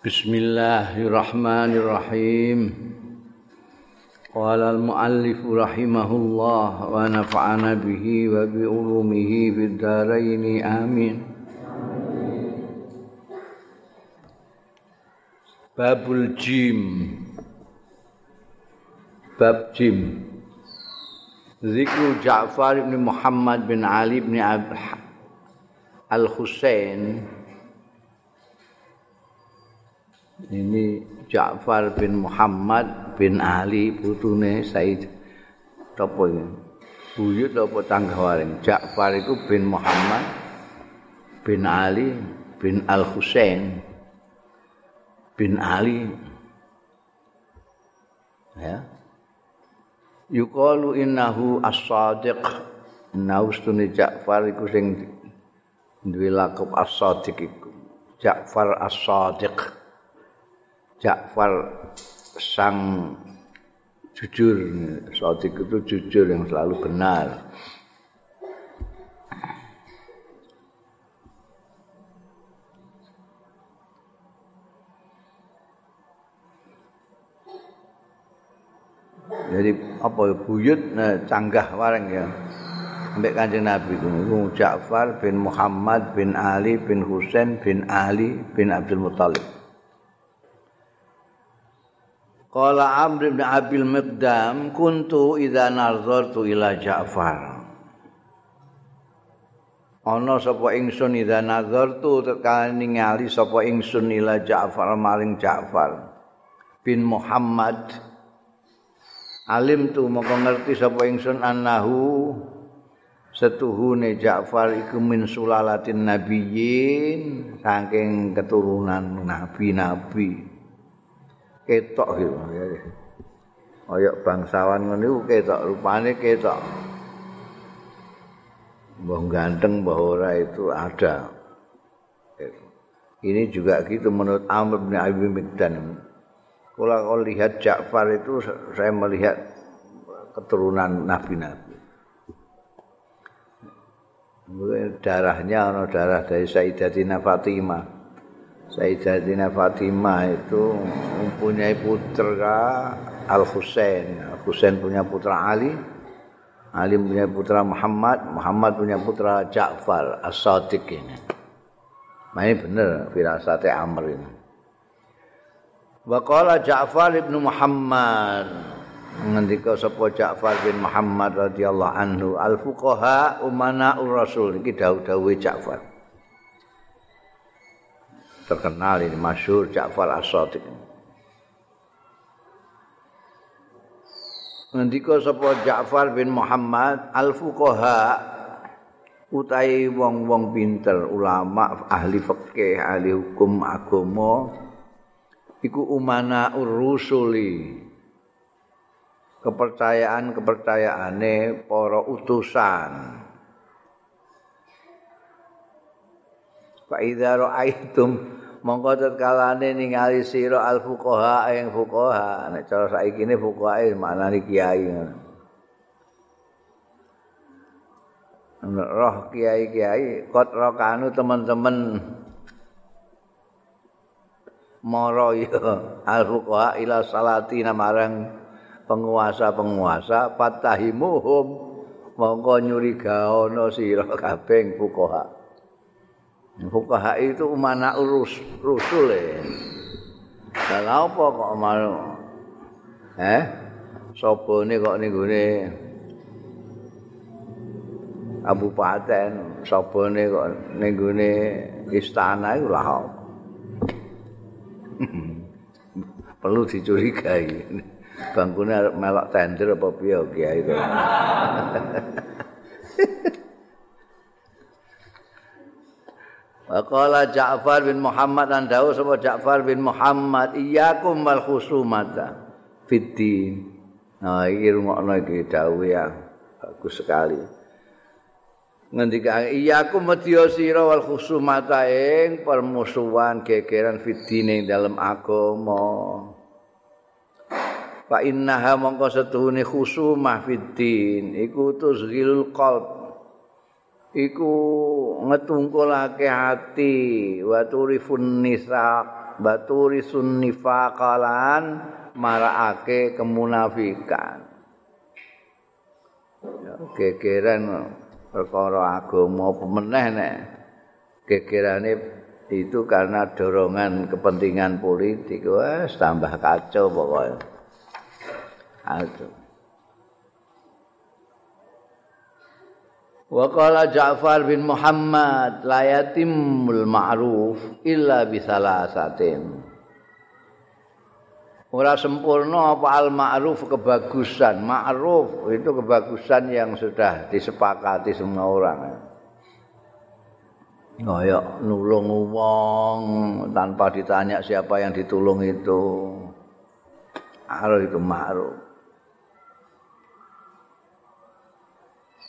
Bismillahirrahmanirrahim. Qala al-muallif rahimahullah wa nafa'ana bihi wa bi ulumihi fid dharain amin. Babul jim. Bab jim. Zikru Ja'far bin Muhammad bin Ali bin Al-Husain ini Ja'far bin Muhammad bin Ali putune Said. Apa ini. Buyut apa tanggawaring? Ja'far itu bin Muhammad bin Ali bin Al Husain bin Ali. Ya. Yuqalu innahu as-sadiq. Naustune Ja'far iku sing duwe lakop as-sadiq iku. Ja'far as-sadiq Ja'far sang jujur Sodik itu jujur yang selalu benar. Jadi apa ya buyut nah, canggah wareng ya. Sampai kanjeng Nabi itu. Ja'far bin Muhammad bin Ali bin Husain bin Ali bin Abdul Muttalib Qala Amr bin Abil Miqdam kuntu idza nazartu ila Ja'far. Ana sapa ingsun idza nazartu tekane ningali sapa ingsun ila Ja'far maring Ja'far bin Muhammad. Alim tu moko ngerti sapa ingsun annahu setuhune Ja'far iku min sulalatin nabiyyin saking keturunan nabi-nabi. Ketok gitu. Kaya bangsawan ngono iku ketok rupane ketok. Mbah ganteng mbah ora itu ada. Ini juga gitu menurut Amr bin Abi Mikdan kalau lihat Ja'far itu saya melihat keturunan nabi-nabi. Darahnya ono darah dari Sayyidatina Fatimah Sayyidatina Fatimah itu mempunyai putra Al Husain. Al Husain punya putra Ali. Ali punya putra Muhammad. Muhammad punya putra Ja'far As-Sadiq ini. Nah ini benar firasat Amr ini. Waqala Ja'far ibn Muhammad. Ngendika sapa Ja'far bin Muhammad radhiyallahu anhu al-fuqaha umana ur-rasul iki dawuh-dawuhe Ja'far. Terkenal ini masyhur Ja'far As-Shadiq. Ngendika sapa Ja'far bin Muhammad al-fuqaha utai wong-wong pinter ulama ahli fikih ahli hukum agama iku umana urusuli kepercayaan kepercayaane para utusan fa idza ra'aitum mongko tetkalane ningali sira al fuqaha ing fuqaha. Nek cara saiki ne fuqaha maknane kiai roh kiai-kiai kot rokanu teman-teman moro ya al fuqaha ila salati namarang penguasa-penguasa fatahimuhum. Mongko nyurigaono sira kabeh fuqaha Fukaha itu mana urus rusul. Kalau apa kok mau? Eh? Sopo ini kok nih gue Abu Paten, sopo kok nih gue istana itu lah. Perlu dicurigai. Bangkunya melok tender apa piye kiai itu. Qala Ja'far bin Muhammad dan dawuh sapa Ja'far bin Muhammad iyyakum wal khusumata fiddin. Nah, iki rungokno iki dawuh ya. Bagus sekali. Ngendika iyyakum madya sira wal khusumata ing permusuhan gegeran fiddin ing dalam agama. Fa innaha mongko setuhune khusumah fiddin iku tuzghilul qalb iku ngetungkulake ati wa turifun nisa baturi sunnifaqalan marakake kemunafikan. Ya, gegeran perkara agama apa meneh nek. Gegerane itu karena dorongan kepentingan politik wes tambah kacau pokoknya aduh Wa qala Ja'far bin Muhammad la yatimul ma'ruf illa bisalasatin. Ora sempurna apa al ma'ruf kebagusan. Ma'ruf itu kebagusan yang sudah disepakati semua orang. Ngoyok nulung wong tanpa ditanya siapa yang ditulung itu. Harus itu ma'ruf.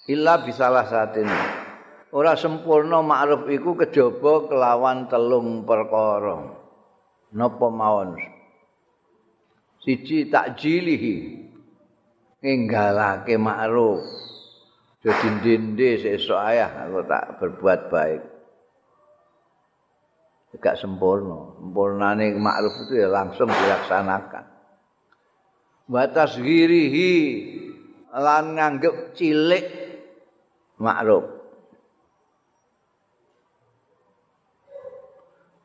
Illa bisalah satin. Ora sempurna ma'ruf iku kejaba kelawan telung perkara. Napa mawon? Siji takjilihi. Nggalake ma'ruf. Dadi ndende sesuk ayah aku tak berbuat baik. Gak sempurna. Sempurnane ma'ruf itu ya langsung dilaksanakan. Batas girihi lan nganggep cilik makruf.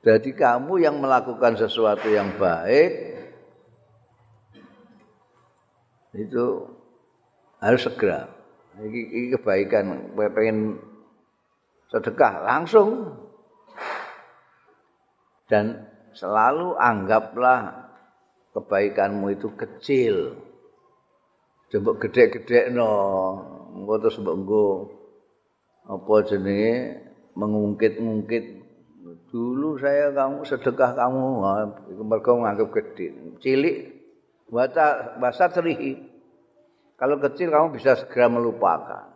Jadi kamu yang melakukan sesuatu yang baik itu harus segera. Ini, kebaikan, pengen sedekah langsung dan selalu anggaplah kebaikanmu itu kecil. Coba gede-gede no, engko terus apa jenenge? Mengungkit-ungkit dulu saya kamu sedekah kamu itu mereka menganggap gede cilik bahasa bahasa terihi kalau kecil kamu bisa segera melupakan.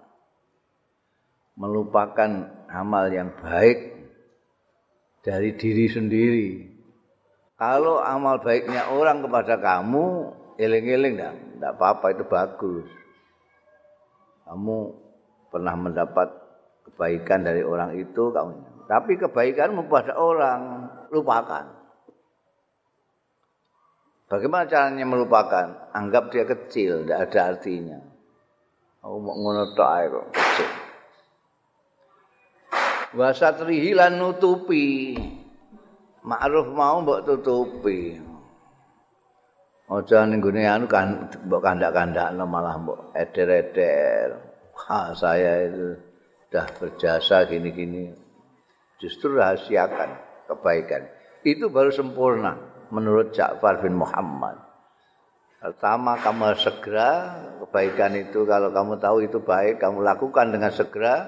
Melupakan amal yang baik dari diri sendiri. Kalau amal baiknya orang kepada kamu eling-eling tidak apa-apa itu bagus. Kamu pernah mendapat kebaikan dari orang itu kamu tapi kebaikanmu pada orang lupakan. Bagaimana caranya melupakan? Anggap dia kecil tidak ada artinya. Aku mau ngono kok kecil. Wasa trihilan nutupi. Ma'ruf mau mbok tutupi. Aja ning gone anu kan mbok kandak-kandakno malah mbok eder-eder. Ha saya itu sudah berjasa gini-gini justru rahasiakan kebaikan. Itu baru sempurna menurut Ja'far bin Muhammad. Pertama kamu segera kebaikan itu kalau kamu tahu itu baik kamu lakukan dengan segera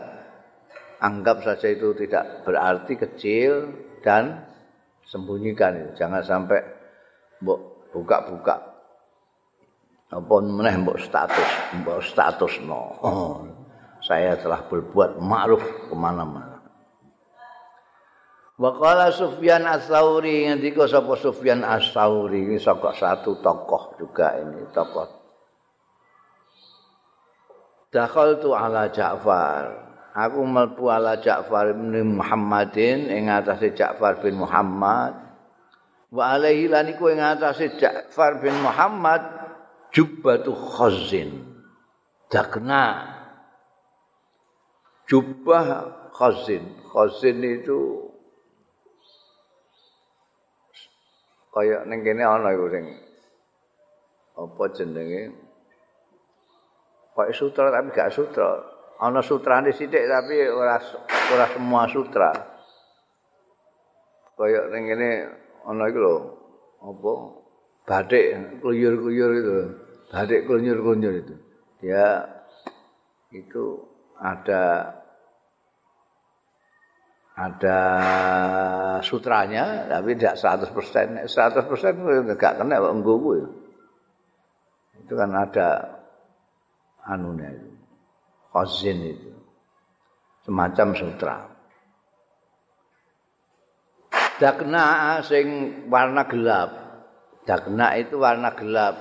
anggap saja itu tidak berarti kecil dan sembunyikan itu. Jangan sampai buka-buka apa meneh mbok status mbok status no oh. Saya telah berbuat ma'ruf ke mana-mana. Wakala Sufyan As-Sauri ngendika sapa Sufyan As-Sauri ini saka satu tokoh juga ini tokoh. Dakhaltu ala Ja'far. Aku mlebu ala Ja'far bin Muhammadin ing atase Ja'far bin Muhammad. Wa alaihi lan iku ing Ja'far bin Muhammad jubbatu khazin. Dakna jubah khazin. Khazin itu kaya ning kene ana iku sing apa jenenge? Kaya sutra tapi gak sutra. Ana sutrane sithik tapi ora ora semua sutra. Kaya ning kene ana iku lho, apa? Batik kluyur-kluyur itu. Batik kluyur-kluyur itu. Dia itu ada ada sutranya tapi tidak 100%. 100% enggak kena kok nggowo ya. Itu kan ada anunya itu. Khazin itu. Semacam sutra. Dakna sing warna gelap. Dakna itu warna gelap.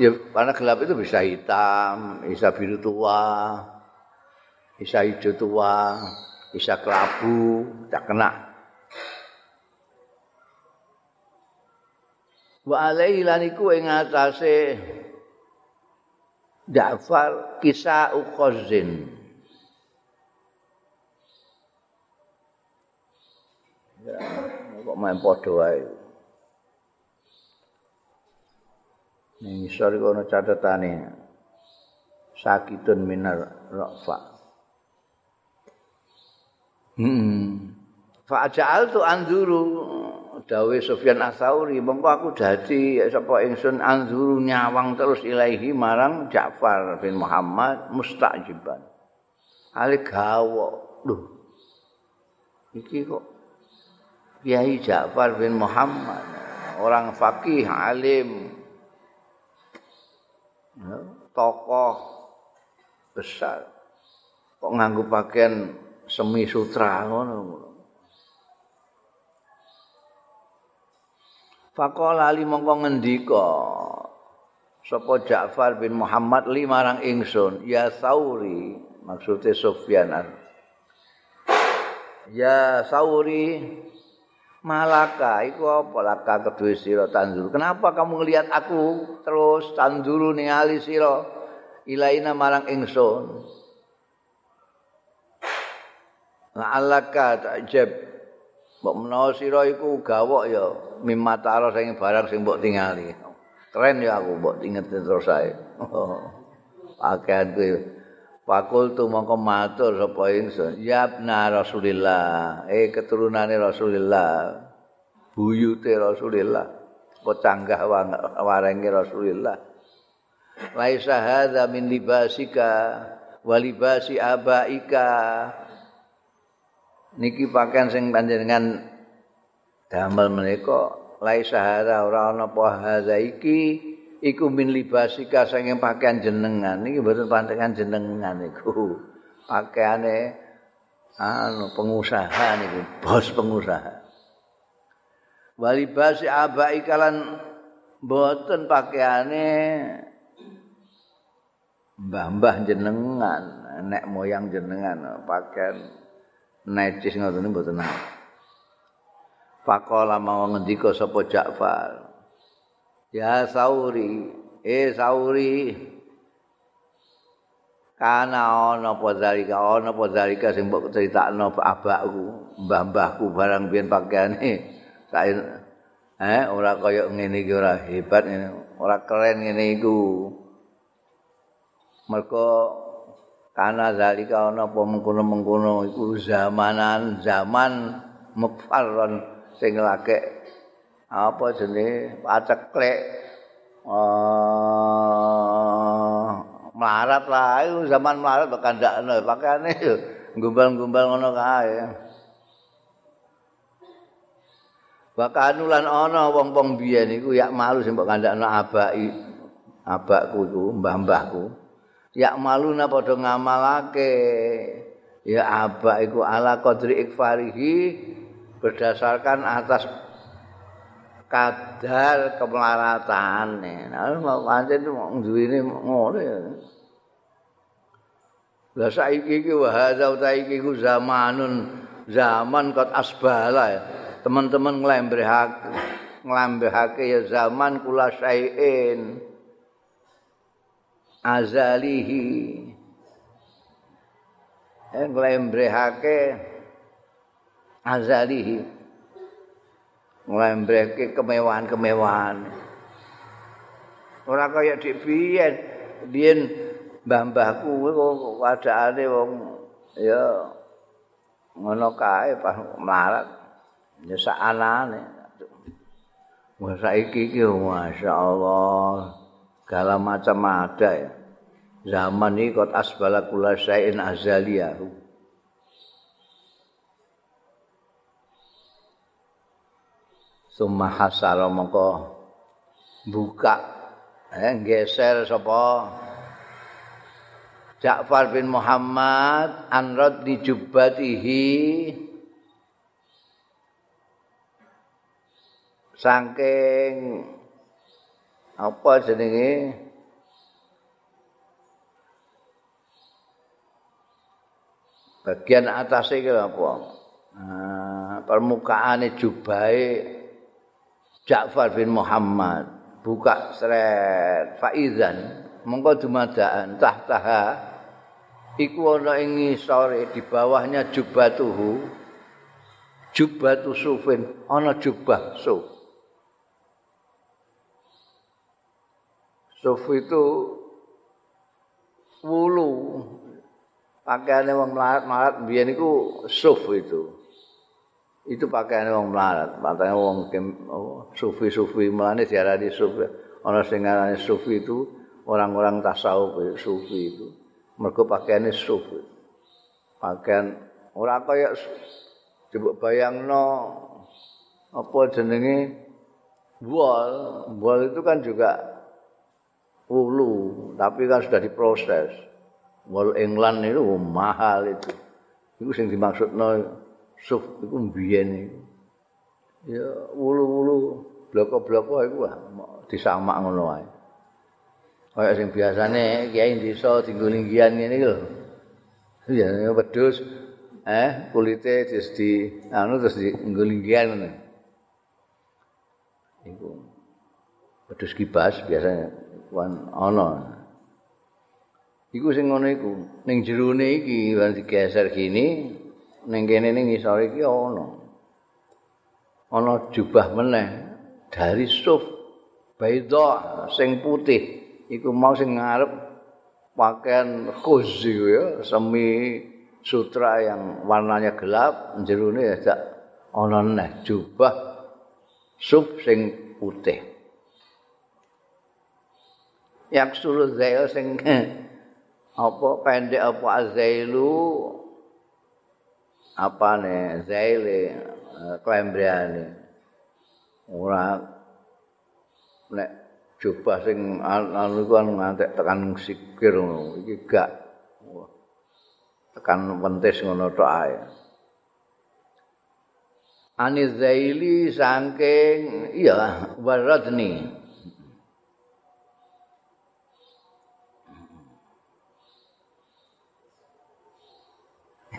Ya warna gelap itu bisa hitam, bisa biru tua, bisa hijau tua, bisa kelabu, tak kena. wa alaihi lan iku ing atase Ja'far kisah ukhazin. Ya, kok main padha wae. Ning isor iku ana catetane sakitun minar rafa hmm fa tu anzuru. Dawe Sufyan Asauri mongko aku dadi sapa ingsun anzuru nyawang terus ilahi marang Ja'far bin Muhammad mustajiban ale gawo lho iki kok Kiai Ja'far bin Muhammad. Orang fakih alim. Tokoh besar. Kok nganggo pakaian semi sutra ngono. Faqala ali mongko ngendika sapa Ja'far bin Muhammad li marang ingsun? Ya Sauri maksude Sufyan. Ya Sauri Malaka iku apa? Laka kedue sira tandur. Kenapa kamu ngelihat aku terus tanduru ningali sira? Ilaina marang ingsun La'alaka ta'jab Mbok menawa sira iku gawok ya mimatara sing barang sing mbok tingali. Keren ya aku mbok inget terus ae. Pakaian kuwi Pakul tu mongko matur sapa ingsun, ya Rasulillah, eh keturunane Rasulillah, buyute Rasulillah, pocanggah warenge Rasulillah. Laisa hadza min libasika wa libasi abaika niki pakaian sing panjenengan damel menika lai sahara ora ana apa hadza iki iku min libasika sing pakaian jenengan. Niki mboten pantengan jenengan niku. Pakaiane anu pengusaha niku bos pengusaha. Walibasi abai kalan mboten pakaiane mbah-mbah jenengan nek moyang jenengan pakaian necis ngoten mboten nang. Faqala mau ngendika sapa Ja'far. Ya Sauri, eh Sauri. Kana ana apa zalika, ana apa zalika sing mbok critakno abakku, mbah-mbahku barang biyen pakaiane. Sae eh ora kaya ngene iki ora hebat ngene, ora keren ngene iku. Mergo kana zalika ana apa mengkono-mengkono iku zamanan zaman mukfarron sing lake apa jenenge paceklek uh, melarat lah itu zaman melarat bakal ndakno pakaiane gumbal-gumbal ngono kae. Bahkan ulan ana wong-wong biyen iku yak malu sing mbok kandakno abaki abakku iku mbah-mbahku ya maluna padha ngamalake ya aba iku ala qadri ikfarihi berdasarkan atas kadar kemelaratan nah mau pancen duwene ngono ya saiki iki wa hadza utaiki ku zamanun zaman kot asbala ya. Teman-teman nglembehake nglembehake ya zaman kula sayin. Azalihi. Yang ngelembrehake azalihi. Ngelembrehake kemewahan-kemewahan. Ora kaya dik biyen. Biyen mbah-mbahku kok wadane wong ya ngono kae pas melarat ya sak anane Wah saiki iki masyaallah segala macam ada ya. Zaman ini kot asbala kula syai'in azaliyahu. Summa hasara mongko buka eh, geser sapa Ja'far bin Muhammad anrad di jubbatihi saking apa jenenge? Bagian atas iki apa? Nah, permukaan jubahe Ja'far bin Muhammad. Buka seret faizan. Mongko dumadaan tahtaha. Iku ana ing ngisore di bawahnya jubatuhu. Jubatu sufin ana jubah suf suf itu wulu pakaiannya wong melarat-melarat biyen iku suf itu itu pakaian wong melarat, pakaian wong sufi-sufi melane diarani sufi. Ana sing ngarani sufi itu orang-orang tasawuf sufi itu. Mergo pakaiane sufi. Pakaian ora kaya coba bayangno apa jenenge wol. Wol itu kan juga ulu, tapi kan sudah diproses. Wol England itu mahal itu. Itu sing dimaksudno suf iku mbiyen iku. Ya wulu-wulu bloko-bloko iku disamak ngono wae. Kaya sing biasane kiai desa dinggulinggian ngene iki lho. Ya wedhus eh kulite terus di anu terus dinggulinggian ngono. Iku wedhus kibas biasanya wan ana. Iku sing ngono iku ning jerone iki wan digeser gini ning kene ning isor iki ana. Ana jubah meneh dari suf baidha sing putih iku mau sing ngarep pakaian khuzi ya semi sutra yang warnanya gelap jerone ya sak ana neh jubah suf sing putih. Yang suruh zail sing apa pendek apa azailu apane zaile eh, klembriane ora nek jubah sing anu kan ngantek tekan sikir iki gak. Tekan pentis ngono tok ae. Ani zaili saking iya waradni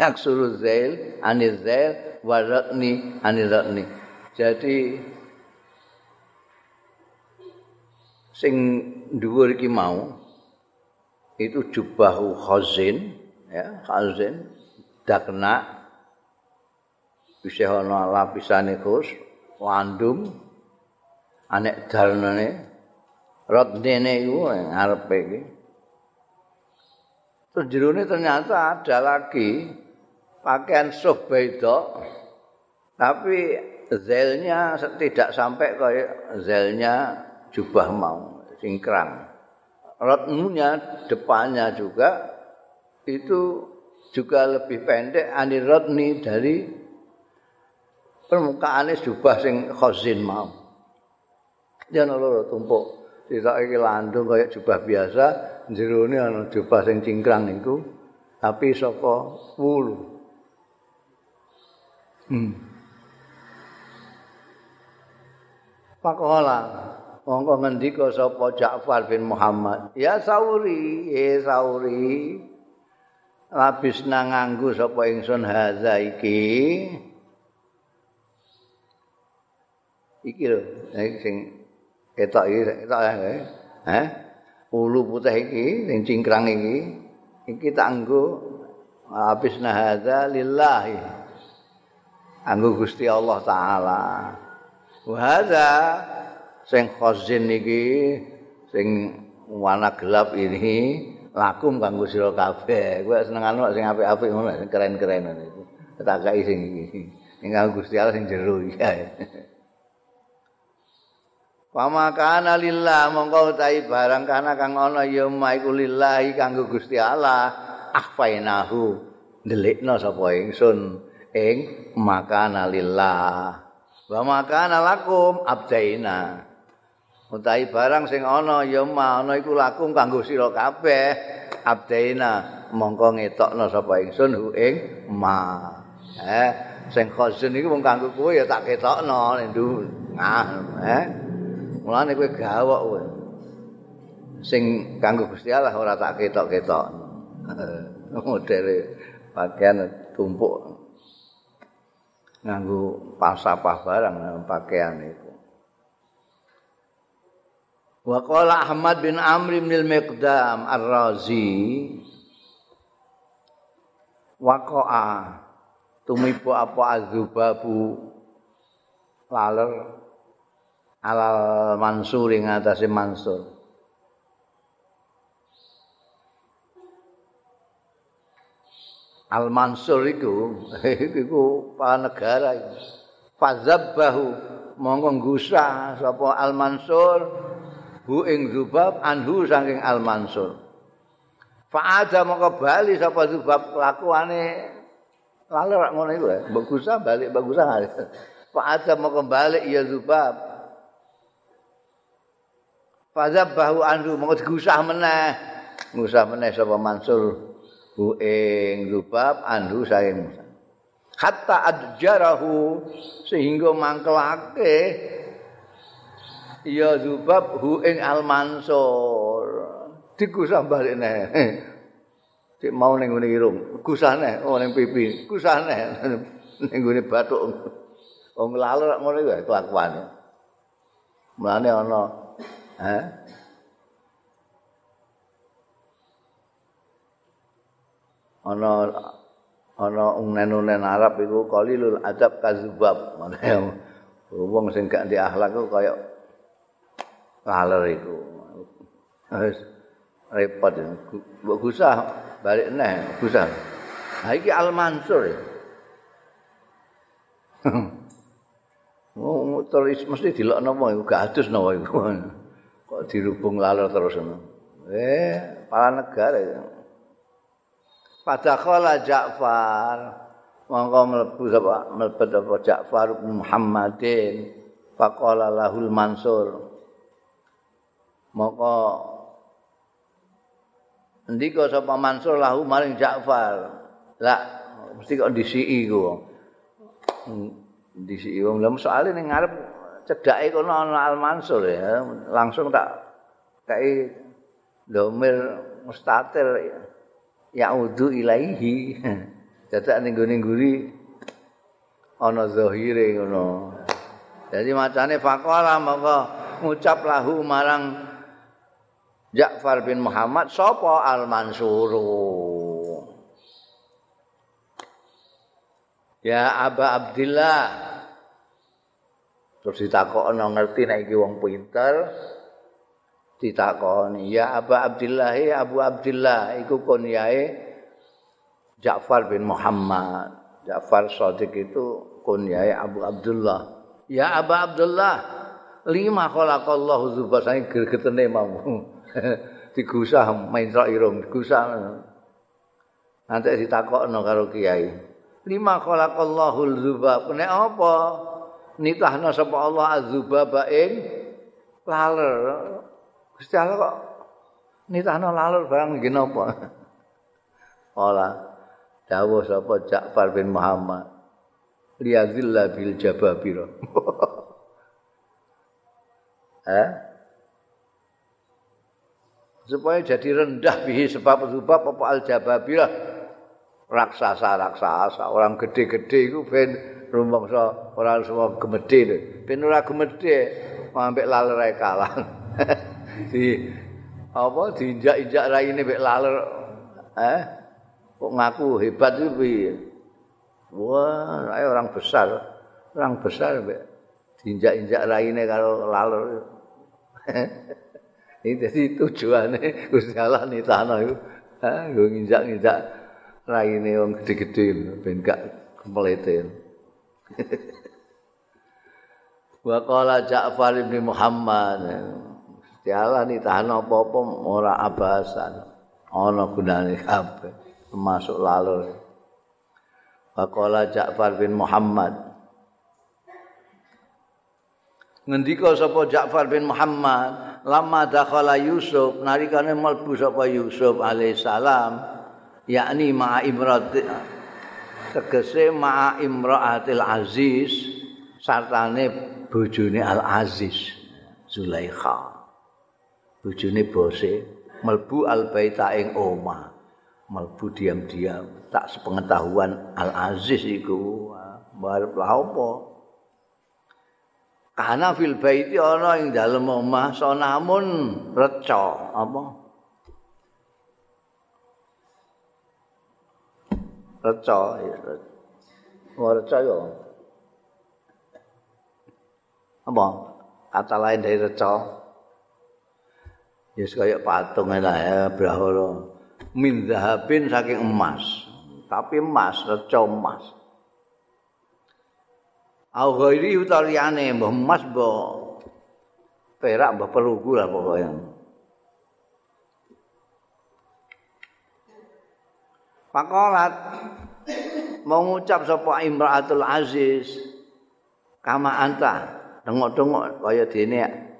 yaksuru zail anil zail warakni anil rakni jadi sing dhuwur iki mau itu jubahu khazin ya khazin dakna bisa ana lapisane khus landum anek dalane rodene iku ngarepe iki. Terus jerone ternyata ada lagi pakaian suh beda tapi zelnya tidak sampai kayak zelnya jubah mau singkrang. Rotnunya depannya juga itu juga lebih pendek. Ani rotni dari permukaan jubah sing khazin mau. Dia nolor tumpuk. Tidak iki landung kayak jubah biasa. Jerone ana jubah sing cingkrang itu tapi saka wulu Hmm. Pakola mongko ngendika sapa Ja'far bin Muhammad. Ya Sauri ya Sauri. Nang nganggo sapa ingsun haza iki? Iki lho sing ketok iki ketok ya eh. Ulu putih iki sing cingkrang iki. Iki tak nggo habis nahadza lillahi anggo Gusti Allah taala. Wa sing khazin iki sing warna gelap ini lakum kanggo sira kabeh. Kowe senengane sing apik-apik ngono sing keren-keren itu. Tak gawe sing iki. Sing kanggo Gusti Allah sing jero iki. Pama kana lillah mongko utahi barang kana kang ana ya maiku lillahi kanggo Gusti Allah akhfainahu ndelikna sapa ingsun ing makana lillah wa makana lakum abdaina. Utahi barang sing ana ya ana iku lakum kanggo sira kabeh. Abdaina mongko ngetokno sapa ingsun hu ing ma. Eh sing khazin iku mung kanggo kowe ya tak ketokno ndu nah eh. Mulane kowe gawok kowe. Sing kanggo Gusti Allah ora tak ketok-ketok modele pakaian tumpuk nganggo pasapah barang pakaian itu. Wa qala Ahmad bin Amr bin Al-Miqdam Ar-Razi waqa'a tumibu apa azubabu laler alal mansur ing atase mansur Al Mansur iku iku negara iku. Fazabbahu monggo ngusah sapa Al Mansur hu ing Zubab anhu saking Al Mansur. Fa'ada mongko bali sapa Zubab kelakuane lalu rak ngono iku. Mbok gusah balik mbok gusah. Fa'ada mongko bali ya Zubab. Fazabbahu anhu mongko digusah meneh. Ngusah meneh sapa Mansur hu ing lubab anhu saing Musa. Hatta adjarahu sehingga mangkelake ya zubab hu ing al mansur. Dikusah balik neh. Cek mau ning ngene irung, kusane oh ning pipi, kusane ning ngene bathuk. Wong lalu ngono iku kelakuane. Mulane ana eh ana ana unen-unen Arab iku qalilul adab kazubab. Wong sing gak di akhlak kok kaya laler iku. Wis repot mbok gusah balik neh gusah. Ha iki al mansur Oh, terus mesti dilok napa iku? Gak adus napa iku. Kok dirubung laler terus ngono. Eh, para negara Fadakhala Ja'far. Mongko mlebu sapa? Mlebet apa Ja'far Muhammadin? Faqala lahul Mansur. Mongko ndika sapa Mansur lahu maring Ja'far. Lah mesti kok disiki ku. Disiki wong. Lha soalé ning ngarep cedhake kono ana Al Mansur ya. Langsung tak kae domir mustatir. ya. Ya'udhu ilaihi. Dadak ning gone ngguri ana zahire ngono. Dadi macane faqala mongko ngucap lahu marang Ja'far bin Muhammad sapa Al Mansur Ya Aba Abdillah. Terus ditakokno ngerti nek iki wong pinter ditakoni. Ya Abu Abdullah ya Abu Abdullah iku kunyae Ja'far bin Muhammad. Ja'far Shadiq itu kunyae Abu Abdullah. Ya Abu Abdullah lima khalaqallahu zuba saking gregetene mau. Digusah main irung digusah. Nanti ditakokno karo kiai. Lima khalaqallahu zuba nek apa? Nitahna sapa Allah azubaba ing laler Gusti Allah kok nitahno lalur barang iki napa? Ola dawuh sapa Ja'far bin Muhammad. Liyazilla bil jababira. eh? Supaya jadi rendah bihi sebab sebab apa al jababira raksasa raksasa orang gede-gede iku ben rumangsa ora semua gemede ben ora gemede ambek lalere kalah di apa diinjak-injak raine mek laler eh? Kok ngaku hebat itu piye? Wah ayo orang besar orang besar mek diinjak-injak raine karo laler. Ini jadi tujuannya Gusti Allah nih tanah itu eh gue nginjak-nginjak raine wong gede-gede ben gak kempletin Wa qala Ja'far bin Muhammad dialani tahan apa-apa ora abasan. Ana gunane kabeh termasuk lalu Faqala Ja'far bin Muhammad. Ngendika sapa Ja'far bin Muhammad lama dakhala Yusuf narikane mlebu sapa Yusuf alaihissalam yakni ma'a imrat tegese ma'a imraatil aziz sartane bojone al aziz Zulaikha bojone bose melbu albaita ing oma. Melbu diam-diam tak sepengetahuan al aziz iku. Barep lah apa? Kana fil baiti ana ing dalem omah sonamun reca apa? Reca reca yo. Apa? Kata lain dari reca ya kaya patung lah ya brahala min zahabin saking emas. Tapi emas reca emas. Au ghairi utaliane mbah emas mbah perak mbah perugu lah pokoknya Pakolat mau ngucap sapa Imraatul Aziz. Kama anta tengok-tengok kaya dene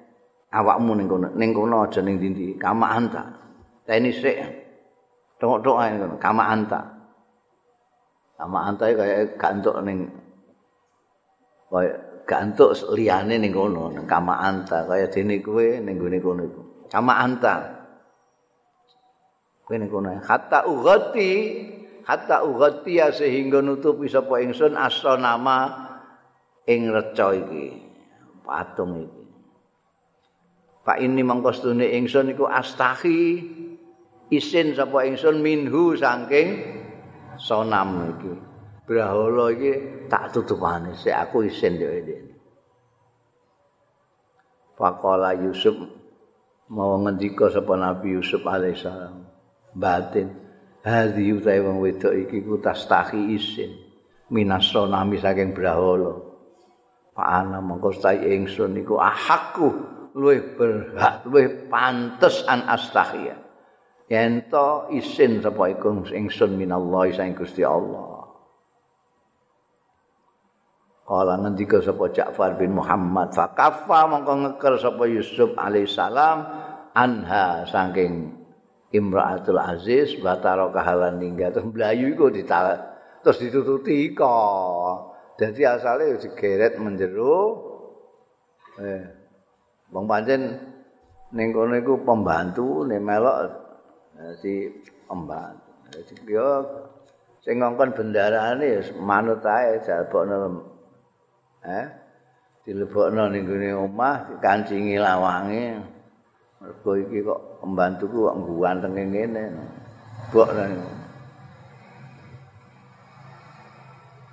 awakmu ning kono ning kono aja ning ndi kama anta teni sik. Tengok-tengok ning kono kama anta kama anta kaya gak entuk ning kaya gak entuk liyane ning kono ning kama anta kaya dene kowe ning gone kono iku. Kama anta kowe ning kono hatta ugati hatta ugati sehingga nutupi sapa ingsun nama ing reca iki. Patung iki Pak ini mangkostune ingsun iku astahi. Isin sapa ingsun minhu saking sonam iki. Brahala iki tak tutupane sik aku isin dhewe dhewe. Faqala Yusuf mau ngendika sapa Nabi Yusuf alaihissalam batin hadhi utahe wong wedok iki ku tastahi isin minasro nami saking brahala. Pak ana mongko stai ingsun iku ahakku luwih berhak luwih pantes an astahiyah yen to isin sapa iku ingsun minallahi saing Gusti Allah. Kala ngendika sapa Ja'far bin Muhammad fa kafa mongko ngeker sapa Yusuf alaihissalam anha saking Imraatul Aziz bataro kahalan ninggal. Terus mlayu iku dital terus ditututi kok. Dadi asale digeret menjero eh wong pancen ning kono iku pembantu nek melok si pembantu. Dadi yo sing ngongkon bendarane manut ae jalbokno eh dilebokno ning gone omah dikancingi lawange. Mergo iki kok pembantuku kok ngguanteng ngene bok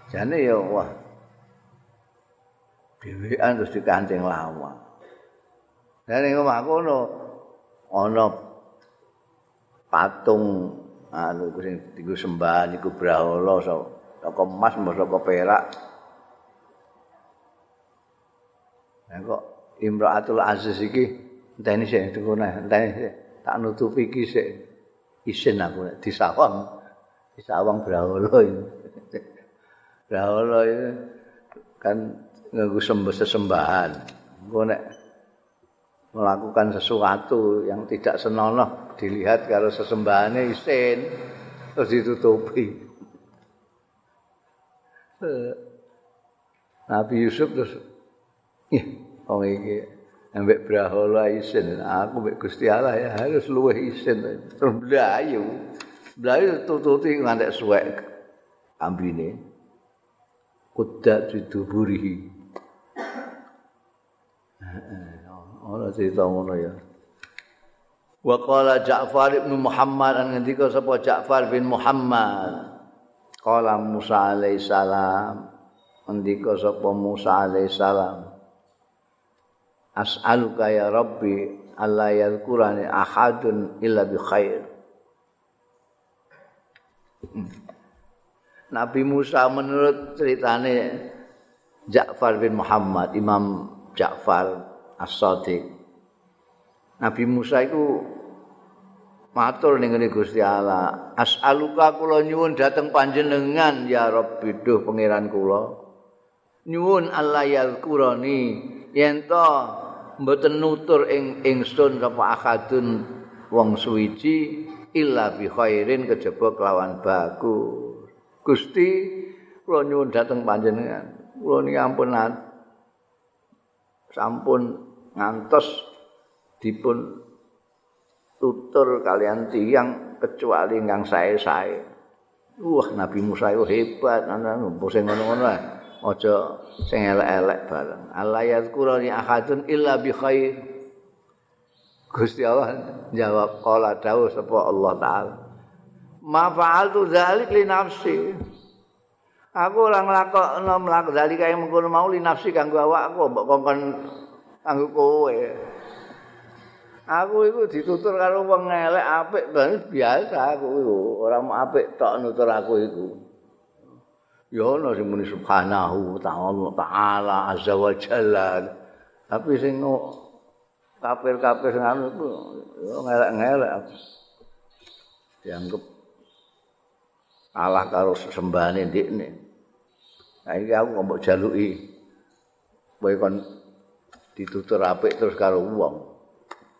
jane ya wah dhewean terus dikancing lawang dan ning omah kono ana patung anu sing dienggo sembah niku brahala saka emas saka perak Nah kok Imraatul Aziz iki enteni sik ngono enteni sik tak nutupi iki sik isin aku nek disawang disawang brahala iki. Brahala iki kan nganggo sembah sesembahan. Engko nek melakukan sesuatu yang tidak senonoh dilihat kalau sesembahane isin terus ditutupi. Nabi Yusuf terus wong iki ambek brahala isin, aku mbek Gusti Allah ya harus luwih isin. Terus blayu. Blayu tututi ngantek suwek ambine. Kuda diduburihi. Ora cerita ngono ya. Wa qala Ja'far bin Muhammad an ngendika sapa Ja'far bin Muhammad. Qala Musa alaihi salam. Ngendika sapa Musa alaihi salam. as'aluka ya rabbi alla yadhkurani ahadun illa bi khair Nabi Musa menurut ceritane Ja'far bin Muhammad Imam Ja'far As-Sadiq Nabi Musa itu matur ning Gusti Allah as'aluka kula nyuwun dhateng panjenengan ya rabbi duh pangeran kula nyuwun Allah yadhkurani yen to mboten nutur ing ingsun sapa akadun wong suwiji illa bi khairin kejaba kelawan bagus. Gusti kula nyuwun dhateng panjenengan. Kula niki ampun sampun ngantos dipun tutur kalian tiang kecuali ingkang sae-sae. Wah, Nabi Musa itu hebat, ana sing ngono-ngono aja sing elek-elek bareng. Allah yazkurani ahadun illa bi khair. Gusti Allah jawab qala dawuh sapa Allah taala. Ma fa'altu dzalik li nafsi. Aku ora nglakokno mlaku dzalika yang mengkono mau li nafsi kanggo awakku mbok kongkon kanggo kowe. Aku iku ditutur karo wong elek apik biasa aku iku. Ora mau apik tok nutur aku iku. Ya ana sing muni subhanahu ta'ala ta'ala azza wa jalla. Tapi sing kafir-kafir sing anu iku ya ngelek-ngelek dianggap kalah karo sembahane ndikne. Saiki aku kok mbok jaluki. Kowe kon ditutur apik terus karo wong.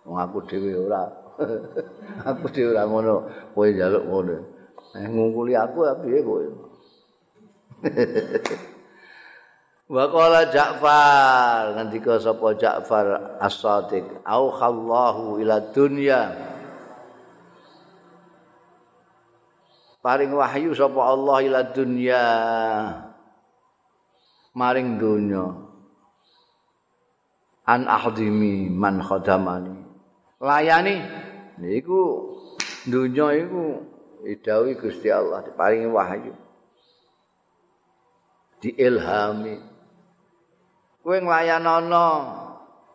Wong aku dhewe ora. Aku dhewe ora ngono kowe njaluk ngono. Eh ngungkuli aku ya piye kowe? Wa qala Ja'far ngendika sapa Ja'far As-Sadiq au khallahu ila dunya. Paring wahyu sapa Allah ila dunya. Maring dunya an ahdimi man khadamani. Layani niku dunya iku idawi Gusti Allah diparingi wahyu. Diilhami. Kowe nglayanana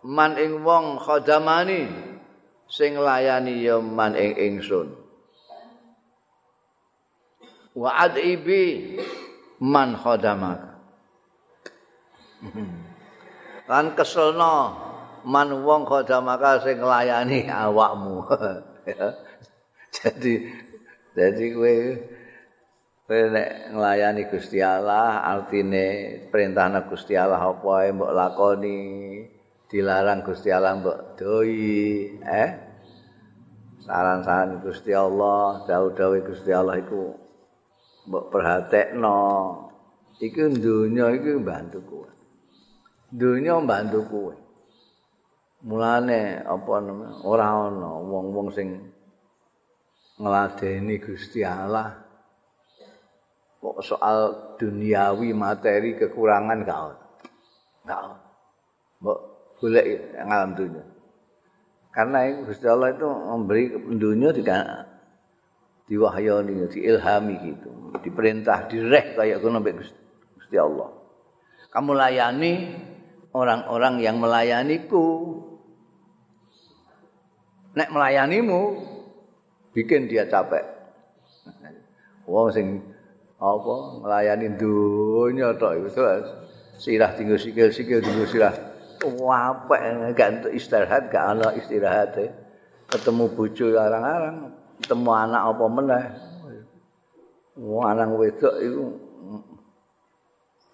man ing wong khadamani sing layani ya man ing ingsun. Wa adibi man khadamaka lan keselno man wong khadamaka sing nglayani awakmu. Jadi jadi kowe nek nglayani Gusti Allah artine perintahna Gusti Allah apa ae mbok lakoni? Dilarang Gusti Allah mbok doi eh? Saran-saran Gusti Allah dawuh-dawuh Gusti Allah iku mbok perhatekno. Iku dunya iku mbantu kowe dunya mbantu kowe mulane apa namanya ora ana wong-wong sing ngladeni Gusti Allah kok soal duniawi materi kekurangan gak ono. Gak ono. Mbok golek yang alam dunia. Karena Gusti Allah itu memberi dunia juga diwahyani, diilhami gitu, diperintah, direh kayak mbek Gusti Allah. Kamu layani orang-orang yang melayaniku. Nek melayanimu bikin dia capek. Wong sing apa nglayani dunya tok iku sirah tinggal sikil-sikil tinggal sirah. Apik gak untuk istirahat gak ana istirahat ketemu bojo arang-arang ketemu anak apa meneh. Wong anak wedok iku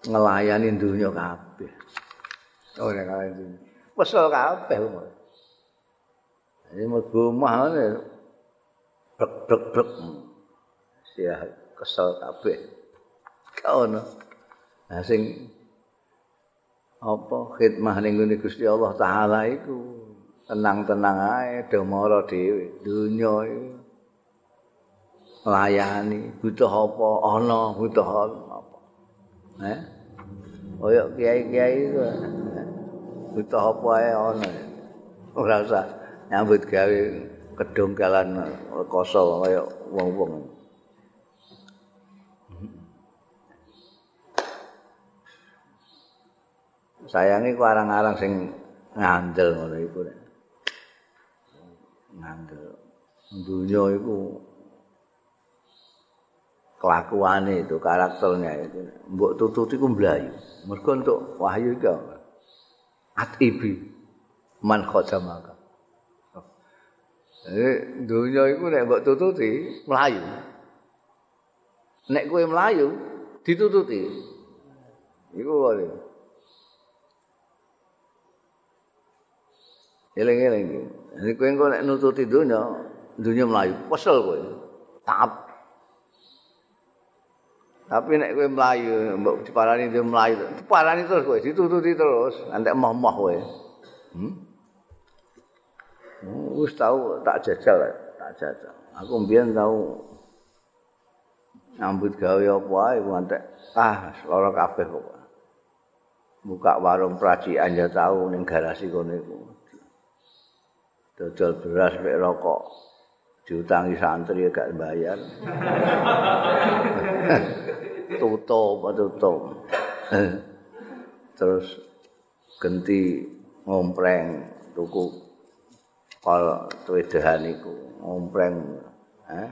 nglayani dunya kabeh ora dunya pesel kabeh umur ini mergo mah ngene brek brek brek istirahat kesel kabeh. Kaono. Nah sing apa khidmah ning ngene Gusti Allah taala iku tenang-tenang ae do mara dhewe dunya iku layani butuh apa ana butuh apa eh koyo kiai-kiai iku butuh apa ae ana ora usah nyambut gawe kedongkalan koso kaya wong-wong. Sayangi ku arang-arang sing ngandel ngono iku. Ngandel. Dunya iku kelakuane itu karakternya itu. Mbok tututi ku mlayu. Mergo untuk wahyu iki atibi man khadamaka eh dunya iku nek mbok tututi mlayu nek kowe mlayu ditututi iku wae Eling-eling. Nek kowe nek nututi donya, donya mlayu, kesel kowe. Tap. Tapi nek kowe mlayu, mbok diparani dia mlayu, diparani terus kowe, ditututi terus, antek moh-moh kowe. Hmm? Wis tau tak jajal, tak jajal. Aku mbiyen tau nyambut gawe apa ae ku antek ah lara kabeh kok. buka warung prajian ya tahu ning garasi kono iku. Dodol beras mek rokok. Diutangi santri gak bayar. tutup, tutup. Terus genti ngompreng tuku kol twedahan iku ngompreng eh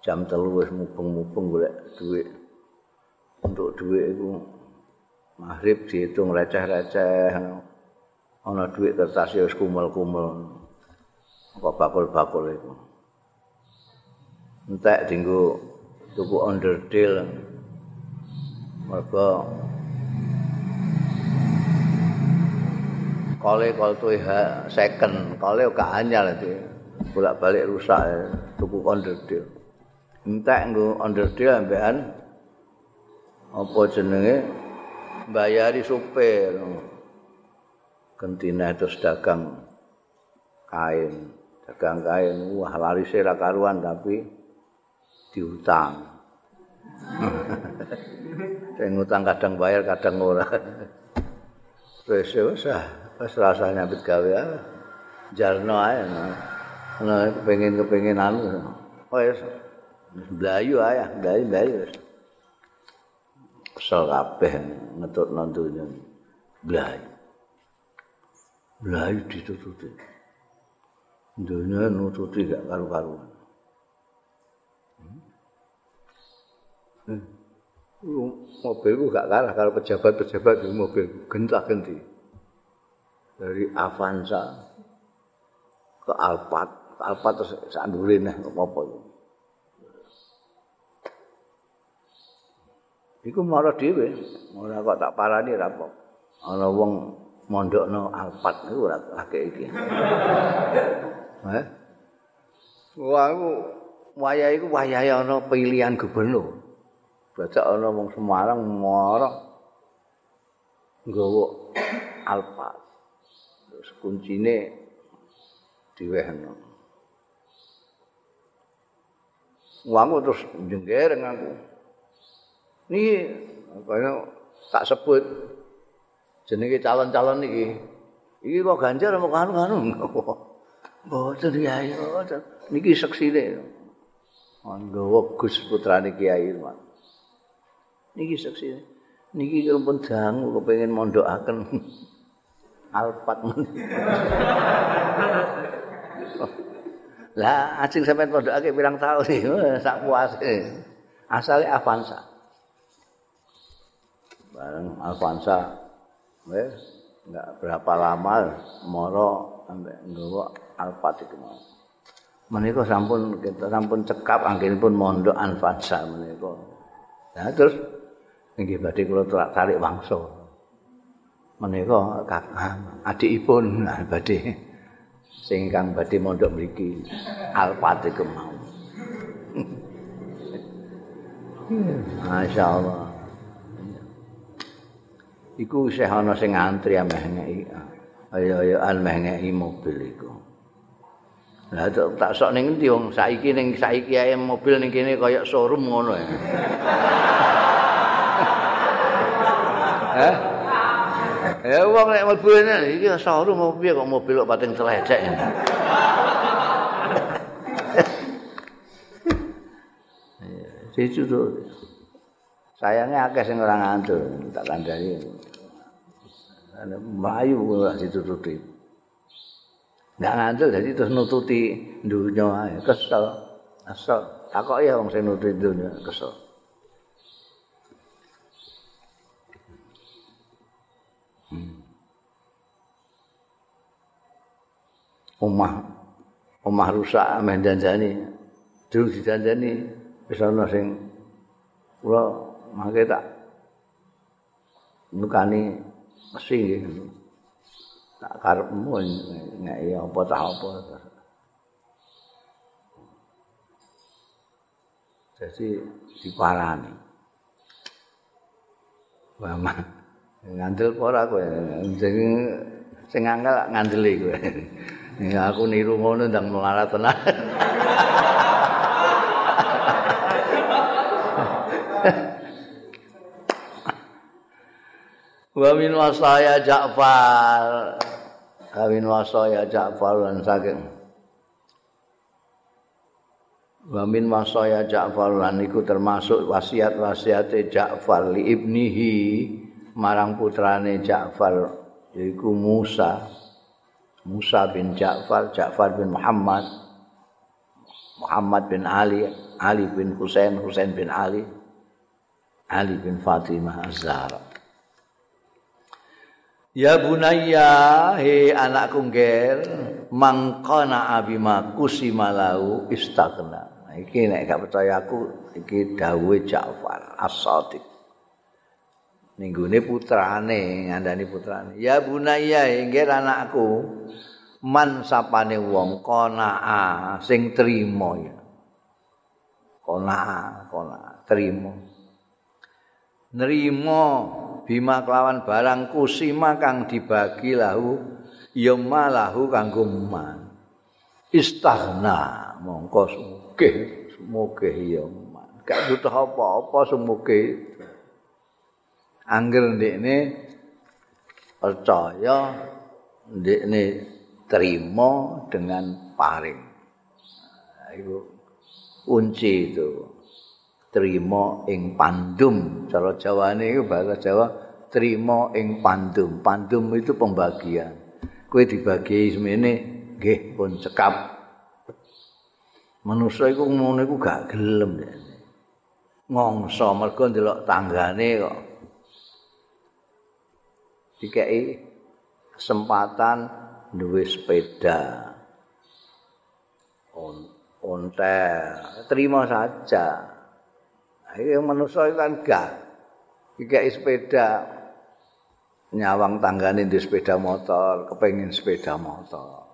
jam telu wis mubeng-mubeng golek duit untuk duit iku maghrib dihitung receh-receh ana duit kertas wis kumel-kumel kok bakul-bakul iku entek dinggo tuku underdeal mergo kole kol tuh second. Kole gak anyar itu. Bolak balik rusak tuku underdeal entek nggo underdeal ambekan apa jenenge? Bayari supir. Kentina terus dagang kain. Dagang kain wah lari ra karuan tapi diutang sing ngutang kadang bayar kadang ora wis wis ah rasane ambet gawe ah. jarno ae ana kepengin kepengin anu wis Blayu ayah, blayu blayu. Kesel kabeh ngetut nantunya. Blayu. Blayu ditututi. Dunia nututi gak karu-karuan. Mobilku gak kalah kalau pejabat-pejabat di mobil gentah-genti. Dari Avanza ke Alphard, Alphard terus sandurin apa-apa itu. Iku mara dhewe, ora kok tak parani ra apa. Ana wong mondokno alpat iku ora akeh iki. Heh. Wah, wayah iku wayahe ana pilihan gubernur. Bajak ana wong Semarang mara nggawa alpat. Terus kuncine diwehno. Wong terus jengger ngaku. Niki kaya tak sebut jenenge calon-calon niki. Iki kok Ganjar apa kanu-kanu? Mboten Kiai, mboten. Niki seksine. Anggawa Gus putrane Kiai Irwan. Niki seksine. Niki pun dangu kepengin mondokaken? Alpat. Lah, ajeng sampean pondokake pirang tahun iki, sak puase. Asale Avanza. bareng Alfansa wes enggak berapa lama moro sampai nggawa Alfat itu mau. Menika sampun kita sampun cekap anggenipun mondok Alfansa menika. Nah terus nggih badhe kula tarik wangsa menika kakak adikipun badhe sing kang badhe mondok mriki Alfat iku mau Masya Allah. iku isih ana sing antri ameh ngeki. Ayo-ayoan meh ngeki mobil iku. Lah tak sok ning endi wong saiki ning saiki ae mobil ning kene kaya showroom ngono ya. Ya wong nek mlebu iki showroom mobil kok mobil kok pating celecek. Situ tuh. Sayangnya akeh sing ora ngantuk, tak kandhani. Ana mlayu ora ditututi. Ndak ngantuk dadi terus nututi dunya ae, kesel. Asal takok ya wong sing nututi dunya, kesel. Omah. Omah rusak ameh janjani. Durung dijanjani wis ana sing kula mangke tak nukani mesti tak karepmu nek apa tak apa. Jadi diparani. Mama ngandel ora kowe? Sing sing angel ngandeli kowe aku niru ngono ndang melarat tenan. Wa min wasaya Ja'far. Wa min wasaya Ja'far lan saking. Wa min wasaya Ja'far lan iku termasuk wasiat-wasiate Ja'far li ibnihi marang putrane Ja'far yaiku Musa Musa bin Ja'far Ja'far bin Muhammad Muhammad bin Ali Ali bin Husain Husain bin Ali Ali bin Fatimah Az-Zahra. Ya bunayya he anakku ngger mangkana abima kusimalau istagna. Iki nek gak percaya aku iki dawuhe Ja'far As-Sadiq ning gone putrane ngandani putrane. Ya bunayya ngger anakku. Man sapane wong qanaa sing trima ya. Qanaa qanaa trima. Nrimo bima kelawan barang kusima kang dibagi lahu ya malahu kanggo man. Istaghna mongko sugih sumugih ya man. Gak butuh apa-apa sumugih angger ndekne percaya ndekne terima dengan paring. Iku kunci itu. Trima ing pandum. Cara jawane iku bahasa Jawa trima ing pandum. Pandum itu pembagian. Kowe dibagi semene nggih pun cekap. Manusa iku ngono iku gak gelem ngongso mergo ndelok tanggane kok dikei kesempatan duwe sepeda on ontel terima saja Iki manusa kan gak. Iki sepeda nyawang tanggane di sepeda motor, kepengin sepeda motor.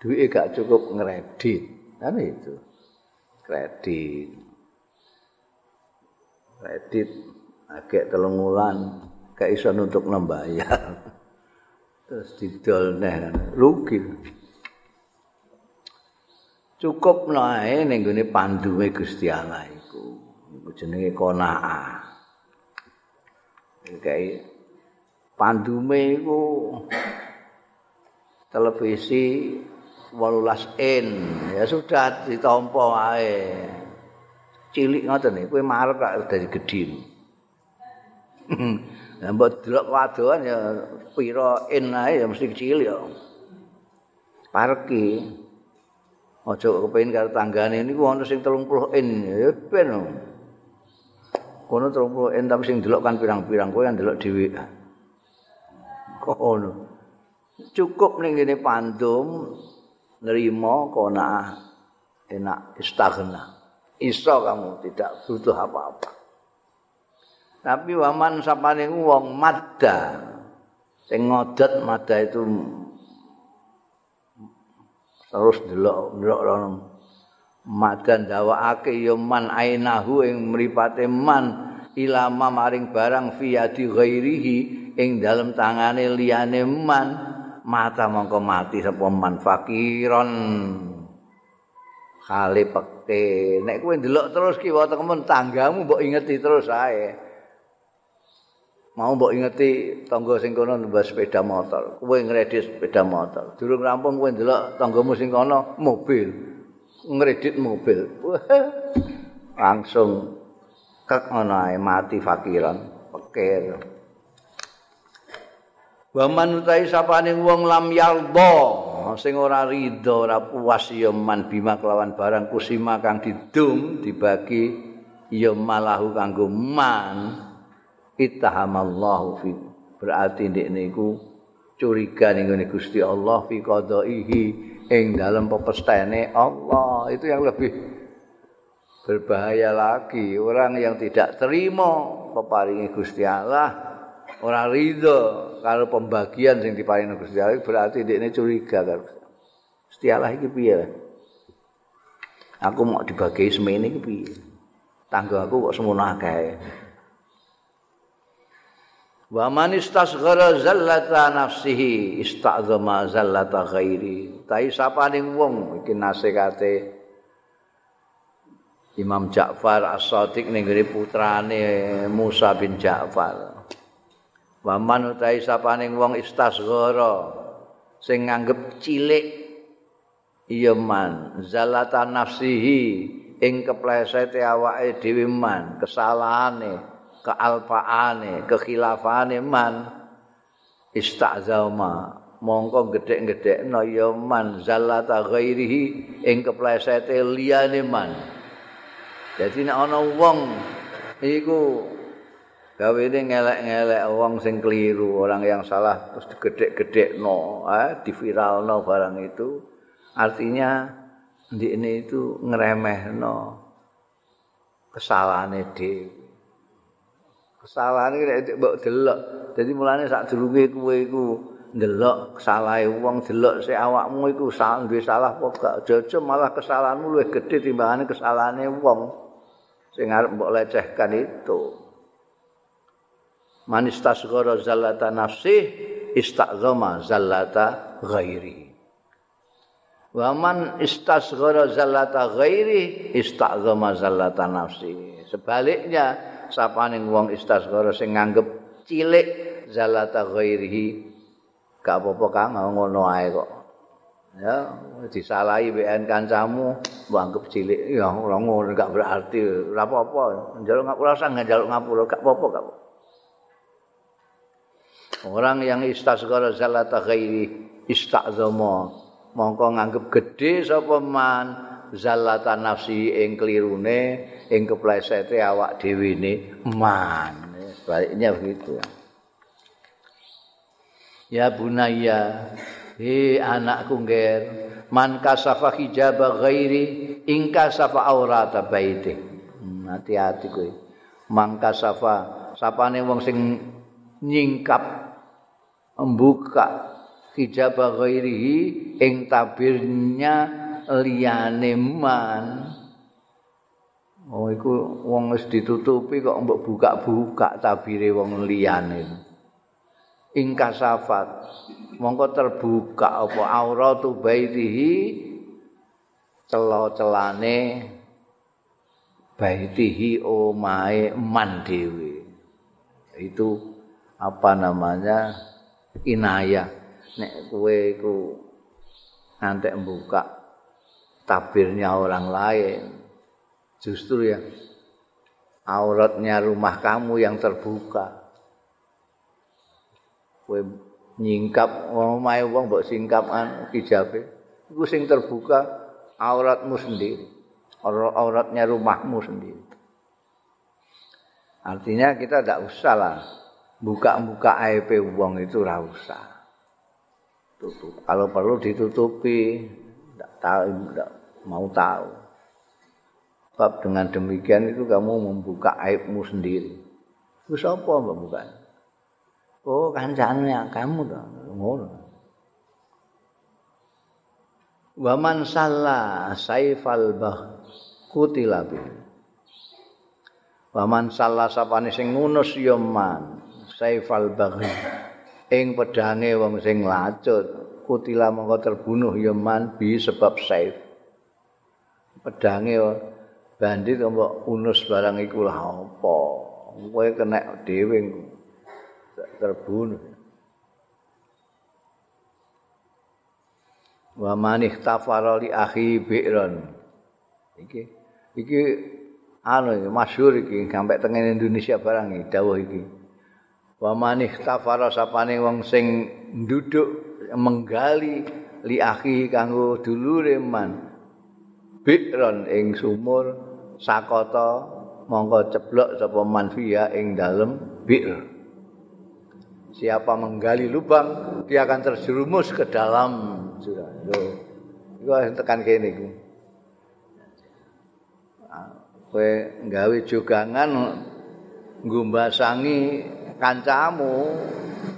Duit gak cukup ngredit, kan itu. Kredit. Kredit agak telung wulan gak iso untuk membayar. Terus didol neh rugi. Cukup nae ning gone panduwe Gusti Allah iku. jenenge konaa. Kayak pandume iku televisi 18 in ya sudah ditampa wae. Cilik ngoten iki kowe marep kok dadi gedhe. Lah mbok delok wadoan ya pira in ae ya mesti cilik ya. Parki. Aja kepengin karo tanggane niku ana sing 30 in ya ben. kono 30 en tapi sing delok kan pirang-pirang kowe kan delok dhewe. Kono. Cukup ning ngene pandum nerima kona enak istaghna. Iso kamu tidak butuh apa-apa. Tapi waman sapane wong madda sing ngodot madda itu terus delok delok madan dawakake ya man ainahu ing mripate man ilama maring barang fiyadi ghairihi ing dalem tangane liyane man. Mata mongko mati sapa man? Fakiron. Kali peke. Nek kowe ndelok terus ki wae temen tanggamu mbok ingeti terus ae mau mbok ingeti tangga sing kono numpak sepeda motor kowe ngredis sepeda motor durung rampung kowe ndelok tanggamu sing kono mobil ngredit mobil. Langsung kek ngono mati fakiran, pikir. Wa man utahe sapane wong lam yaldo sing ora ridho ora puas ya man bima kelawan barang kusima kang didum dibagi ya malahu kanggo man ittahamallahu fi berarti ndek niku curiga ning Gusti Allah fi qadaihi ing dalam pepestene Allah. Itu yang lebih berbahaya lagi. Orang yang tidak terima peparingi Gusti Allah orang ridho kalau pembagian yang diparingi Gusti Allah berarti ini curiga kan Gusti Allah. Ini piye aku mau dibagi semene iki piye? Tangga aku kok semono akeh Wa man istasghara zallata nafsihi istazama zallata ghairi. Tai sapane wong iki nasekate Imam Ja'far As-Sadiq ning putrane Musa bin Ja'far. Waman utahi sapaning wong istasghara sing nganggep cilik iya man zalata nafsihi ing keplesete awake dhewe man kesalahane kealpaane kekhilafane man istazama mongko gedhe-gedhekno ya man zalata ghairihi ing keplesete liyane man dadi nek ana wong iku gawene ngelek-ngelek wong sing keliru, orang yang salah terus digedhek-gedhekno, eh diviralno barang itu. Artinya ndikne itu ngremehno kesalahane dhewe. Kesalahan iki nek mbok delok. Dadi mulane sak durunge kowe iku ndelok kesalahe wong delok sik awakmu iku salah duwe salah apa gak jojo malah kesalahanmu luwih gedhe timbangane kesalahane wong sing arep mbok lecehkan itu. man istasghara zallata nafsi istazama zallata ghairi wa man istasghara zallata ghairi istazama zallata nafsi sebaliknya sapaning wong istasghara sing nganggep cilik zallata ghairihi gak apa-apa kang ngono ae kok. Ya disalahi BN kancamu anggap cilik. Ya ora ngono gak berarti. Ora apa-apa. Njaluk ngapura sang njaluk ngapura gak apa-apa gak apa-apa. Orang yang istasghara zalata ghairi istazama mongko nganggep gedhe sapa man zalata nafsi ing klirune ing keplesete awak dhewe ne man. Baliknya begitu. Ya bunaya he anakku ngger man kasafa hijaba ghairi ing kasafa aurata baiti hmm, hati-hati kowe. Mangka safa sapane wong sing nyingkap membuka hijab ghairihi ing tabirnya liyane man Oh iku wong wis ditutupi kok mbok buka-buka tabire wong liyane. Ing kasafat mongko terbuka apa auratu baitihi celo-celane baitihi omae man dhewe. Itu apa namanya? inayah nek kowe iku ngantek buka tabirnya orang lain. Justru ya auratnya rumah kamu yang terbuka. Kowe nyingkap omahe wong mbok singkapan hijabe. Iku sing terbuka auratmu sendiri. Auratnya rumahmu sendiri. Artinya kita tidak usah lah buka-buka aib wong itu ora usah. Tutup. Kalau perlu ditutupi, tidak tahu, tidak mau tahu. Sebab dengan demikian itu kamu membuka aibmu sendiri. Terus apa membuka? Oh, kancane kamu tuh, ngono. Wa man salla saifal bah kutilabi. Wa man salla sapane sing ngunus ya man saifal baghi ing pedange wong sing lacut kutila mongko terbunuh ya man bi sebab saif pedange bandit mbok unus barang iku lah apa? Kowe kena dhewe terbunuh wa manih tafara li akhi bi'ron. Iki iki anu masyhur iki sampai tengene Indonesia barang iki dawuh iki. Wa manih tafara sapane wong sing nduduk menggali li akhi kanggo dulure man bikron ing sumur sakata mongko ceblok sapa manfiya ing dalem bir siapa menggali lubang dia akan terjerumus ke dalam jurang. Iku tekan kene iku. Kowe gawe jogangan ngumbasangi kancamu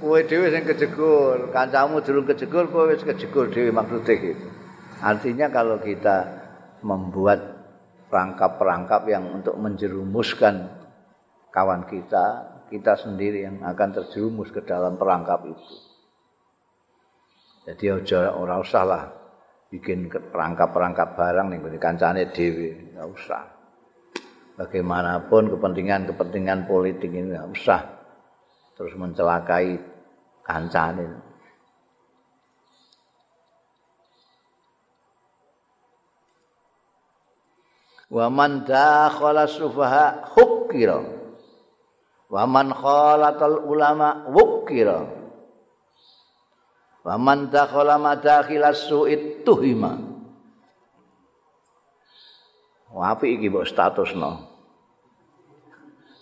kowe dhewe sing kejegur kancamu durung kejegur kowe wis kejegur dhewe maksude gitu. Artinya kalau kita membuat perangkap-perangkap yang untuk menjerumuskan kawan kita kita sendiri yang akan terjerumus ke dalam perangkap itu jadi aja ora usah lah bikin perangkap-perangkap barang ning kancane dhewe enggak usah bagaimanapun kepentingan-kepentingan politik ini enggak usah terus mencelakai kancane. Wa man dakhala sufaha hukira. Wa man khalatal ulama wukira. Wa man dakhala madakhilas su'it tuhima. Wah, apa iki mbok statusno?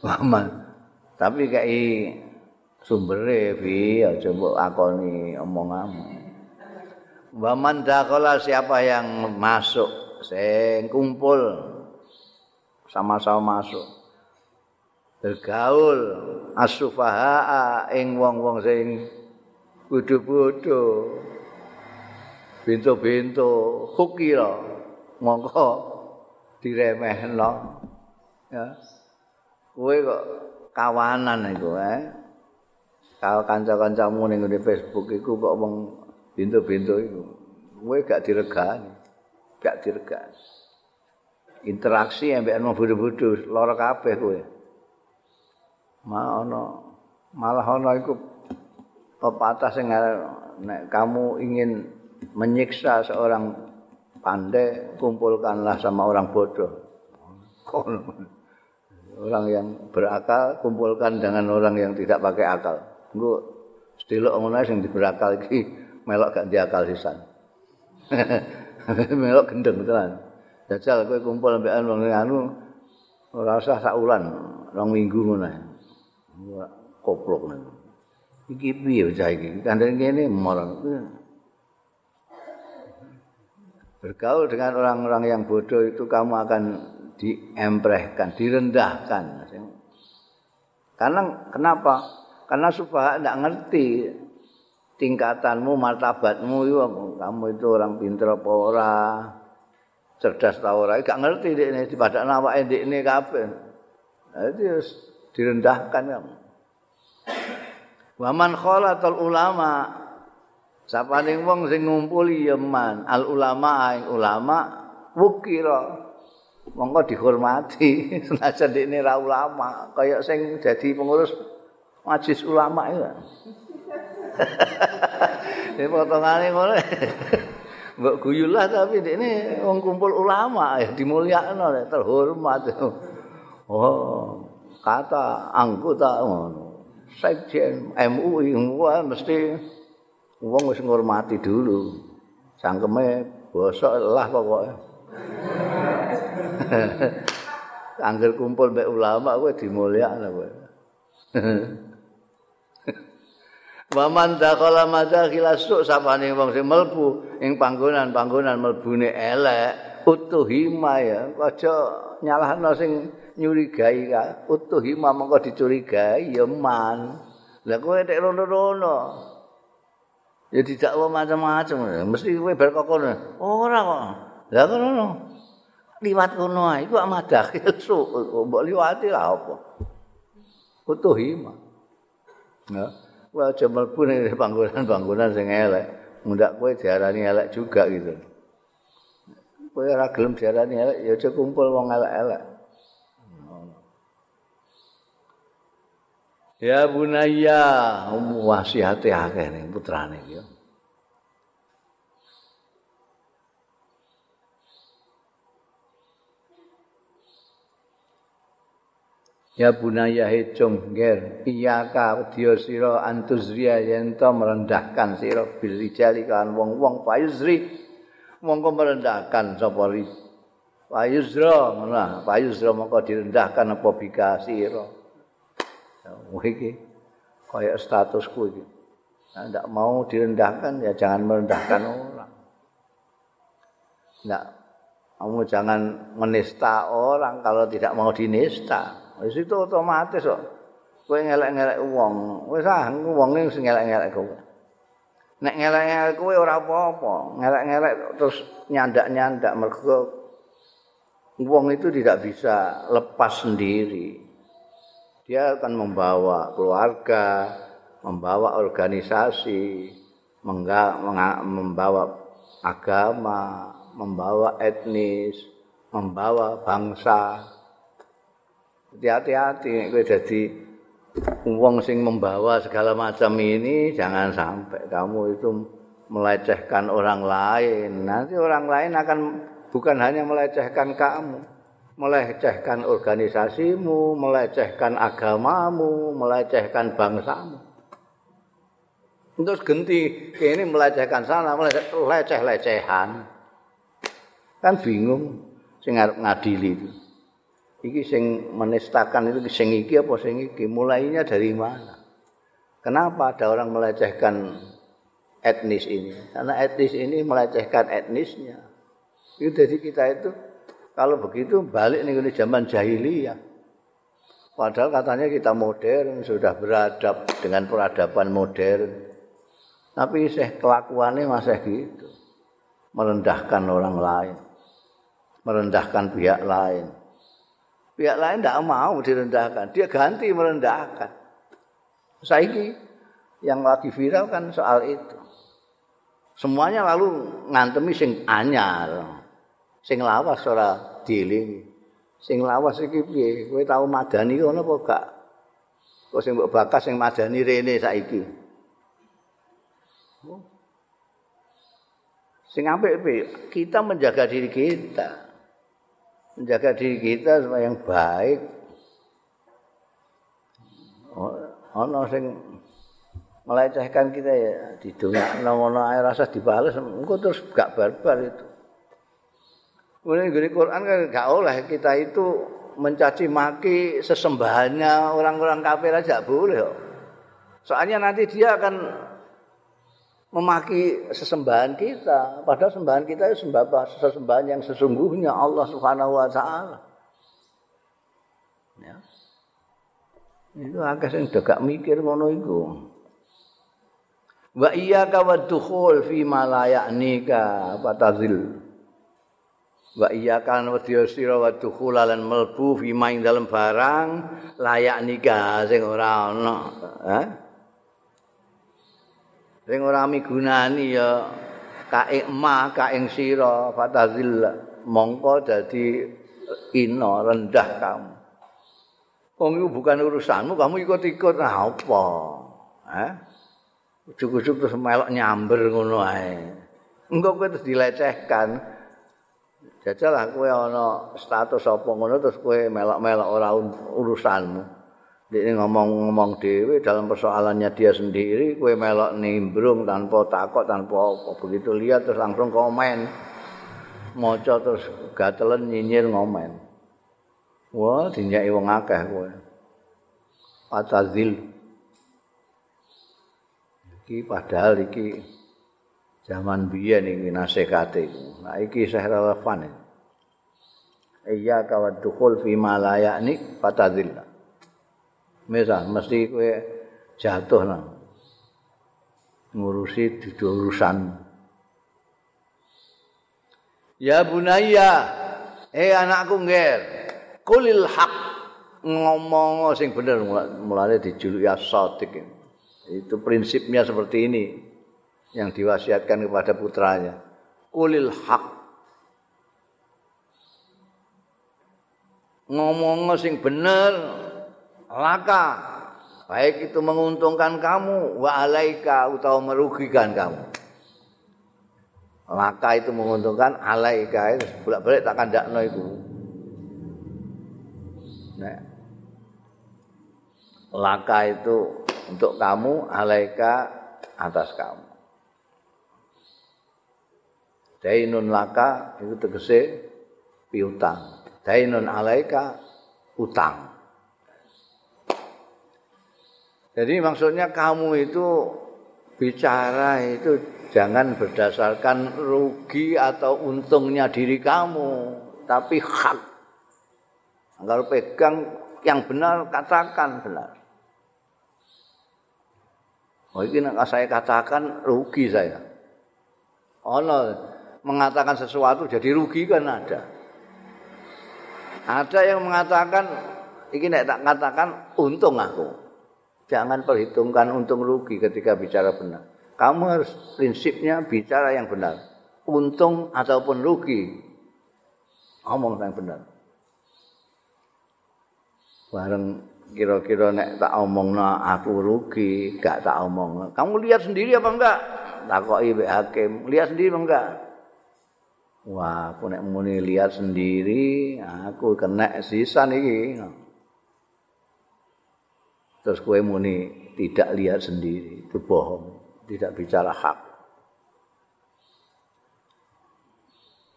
Wa man tapi kayak sumbere bi aja mbok akoni omonganmu wa man dakhala siapa yang masuk sing kumpul sama-sama masuk bergaul asufaha ing wong-wong sing bodho-bodho bento-bento hukira mongko diremehno ya kowe kok kawanan iku eh kalau kanca-kancamu ning ngene Facebook iku kok wong bintu-bintu iku. Kowe gak diregani. Gak diregani. Interaksi ambek ana bodho-bodho lara kabeh kowe. Malah malah ana iku pepatah sing nek kamu ingin menyiksa seorang pandai kumpulkanlah sama orang bodoh. Orang yang berakal kumpulkan dengan orang yang tidak pakai akal. Engko sedelok ngono sing diberakal iki melok gak diakal sisan. melok gendeng tenan. Jajal kowe kumpul ambek wong anu ora usah sak rong minggu ngono. Koplok nek. Iki piye cah iki? Kandhane kene marang. Bergaul dengan orang-orang yang bodoh itu kamu akan diemprehkan, direndahkan. Karena kenapa? Karena sufaha tidak ngerti tingkatanmu, martabatmu, kamu itu orang pinter apa ora, cerdas apa ora, gak ngerti di ini, pada nama di ini kapan. Nah, itu direndahkan kamu. Waman kholatul ulama, Sapa ning wong sing ngumpuli ya man, al ulama ing ulama wukira. Monggo dihormati senajan ini ra ulama, kaya sing jadi pengurus majlis ulama itu. Ini potongannya ngono. Mbok guyulah tapi ini wong kumpul ulama ya dimulyakno terhormat. Oh, kata anggota ngono. Sekjen MUI wah mesti wong wis ngurmati dulu. Sangkeme bosok lah pokoknya. Angger kumpul mbek ulama kowe dimulyakno kowe. Waman dakhala madakhila su sapane wong sing mlebu ing panggonan-panggonan mlebune elek utuhima ya. Aja nyalahno sing nyurigai ka utuhima mengko dicurigai ya man. Lah kowe nek rono-rono. Ya tidak macam-macam. Mesti kowe bar kok ora kok. Lah kono liwat kono ae iku madakhil su mbok liwati lah apa? Utuhima ya kowe aja mlebu ning panggonan-panggonan sing elek. Mundak kowe diarani elek juga gitu. Kowe ora gelem diarani elek, ya aja kumpul wong elek-elek. Ya bunaya, wasihate akeh ning putrane iki. Ya bunaya hecung ger iya ka wedya sira antuzriya yen to merendahkan sira bil kan wong-wong payuzri mongko merendahkan sapa ri payuzra ngono. Payuzra mongko direndahkan apa bika sira. Iki kaya statusku iki. Nah, ndak mau direndahkan ya jangan merendahkan orang. Ndak kamu jangan menista orang kalau tidak mau dinista. Wis itu otomatis kok. Kowe ngelek-ngelek wong, wis ah wong sing ngelek-ngelek kowe. Nek ngelek-ngelek kowe ora apa-apa, ngelek-ngelek terus nyandak-nyandak mergo wong itu tidak bisa lepas sendiri. Dia akan membawa keluarga, membawa organisasi, membawa agama, membawa etnis, membawa bangsa. Hati-hati kowe dadi wong sing membawa segala macam ini jangan sampai kamu itu melecehkan orang lain. Nanti orang lain akan bukan hanya melecehkan kamu, melecehkan organisasimu, melecehkan agamamu, melecehkan bangsamu. Terus genti ini melecehkan sana, meleceh-lecehan. Kan bingung sing ngadili itu. Iki sing menistakan itu sing iki apa sing iki? Mulainya dari mana? Kenapa ada orang melecehkan etnis ini? Karena etnis ini melecehkan etnisnya. Itu jadi kita itu kalau begitu balik nih ke zaman jahiliyah. Padahal katanya kita modern sudah beradab dengan peradaban modern. Tapi seh kelakuannya masih gitu. Merendahkan orang lain. Merendahkan pihak lain pihak lain tidak mau direndahkan. Dia ganti merendahkan. Saiki yang lagi viral kan soal itu. Semuanya lalu ngantemi sing anyar. Sing lawas ora dieling. Sing lawas iki piye? Kowe tau madani ngono apa gak? Kok sing mbok bakas sing madani rene saiki. Sing apik kita menjaga diri kita. Menjaga diri kita supaya yang baik. Ono sing melecehkan kita ya di dunia ngono ae rasa dibales engko terus gak barbar itu. Kemudian di Quran kan gak oleh kita itu mencaci maki sesembahannya orang-orang kafir aja boleh. Soalnya nanti dia akan memaki sesembahan kita. Padahal sembahan kita itu sembah sesembahan yang sesungguhnya Allah Subhanahu wa taala. Ya. Itu akeh sing gak mikir ngono iku. Wa iyyaka wadkhul fi ma la ya'nika fatazil wa iyyaka wadhiya sira wadkhul lan melbu fi ma ing dalem barang layak nikah sing ora ana ha sing ora migunani ya kae ma kae sira fatazil mongko dadi ino rendah kamu. Wong iku bukan urusanmu kamu ikut-ikut nah apa? Eh ujug-ujug terus melok nyamber ngono ae. Engko kowe terus dilecehkan. Jajal kowe ana status apa ngono terus kowe melok-melok ora urusanmu Dia ngomong-ngomong dewi dalam persoalannya dia sendiri, kue melok nimbrung tanpa takut, tanpa apa. Begitu lihat terus langsung komen. Moco terus gatelen nyinyir ngomen. Wah, dinyai wong akeh kue. Patazil. Iki padahal iki zaman biyen iki nasekate iku. Nah iki saya relevan. Iya kawat dukhul fi ma la ya'ni patazil. Misal mesti kowe jatuh nang ngurusi dudu urusan Ya bunaya eh anakku ngger kulil hak ngomong sing bener mulane dijuluki asadik itu prinsipnya seperti ini yang diwasiatkan kepada putranya. Kulil hak ngomong sing bener laka baik itu menguntungkan kamu wa alaika atau merugikan kamu. Laka itu menguntungkan alaika itu bolak-balik tak kandakno itu nah laka itu untuk kamu alaika atas kamu. Dainun laka itu tegese piutang. Dainun alaika utang Jadi maksudnya kamu itu bicara itu jangan berdasarkan rugi atau untungnya diri kamu, tapi hak. Kalau pegang yang benar katakan benar. Oh ini saya katakan rugi saya. No, mengatakan sesuatu jadi rugi kan ada. Ada yang mengatakan ini tak katakan untung aku. Jangan perhitungkan untung rugi ketika bicara benar. Kamu harus prinsipnya bicara yang benar. Untung ataupun rugi. Ngomong yang benar. Bareng kira-kira nek tak omongno aku rugi, gak tak omongno. Kamu lihat sendiri apa enggak? Takoki Mbak Hakim, lihat sendiri apa enggak? Wah, aku nek muni lihat sendiri, aku kena sisan iki. Terus kowe muni tidak lihat sendiri, itu bohong, tidak bicara hak.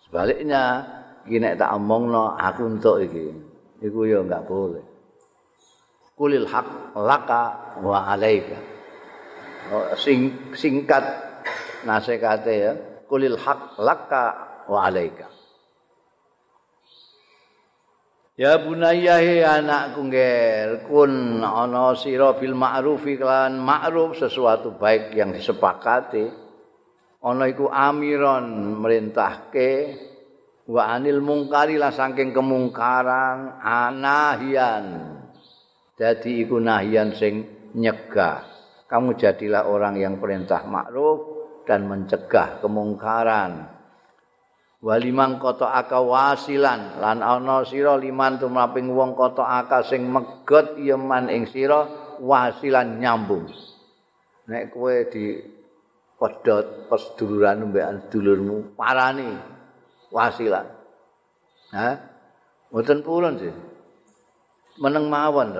Sebaliknya, iki tak omongno aku untuk iki. Iku ya enggak boleh. kulil haq laka wa alaika oh, sing singkat nasekate ya kulil haq laka wa alaika Ya bunayya anakku ngger kun ana sira bil ma'rufi kan ma'ruf sesuatu baik yang disepakati ana iku amiron merintahke wa anil mungkari la saking kemungkaran anahian Jadi iku nahyan sing nyegah. Kamu jadilah orang yang perintah makruf dan mencegah kemungkaran. Walimang koto aka wasilan lan ana sira liman tumraping wong koto aka sing megot yeman ing sira wasilan nyambung. Nek kowe di pedot peseduluran mbek dulurmu parani wasilan. Hah? Mboten purun sih. meneng mawon.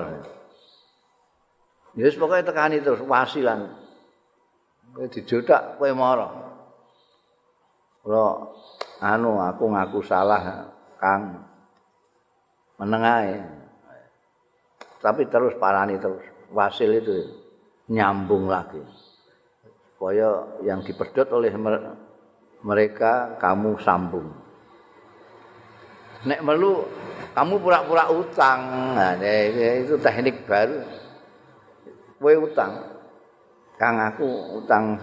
Ya wis pokoke tekani terus wasilan. Kowe dijodak kowe marah. Ora anu aku ngaku salah Kang. Meneng ae. Tapi terus parani terus. Wasil itu nyambung lagi. Supaya yang dipedot oleh mereka kamu sambung. Nek melu kamu pura-pura utang. Nah, itu teknik baru. Kowe utang. Kang aku utang.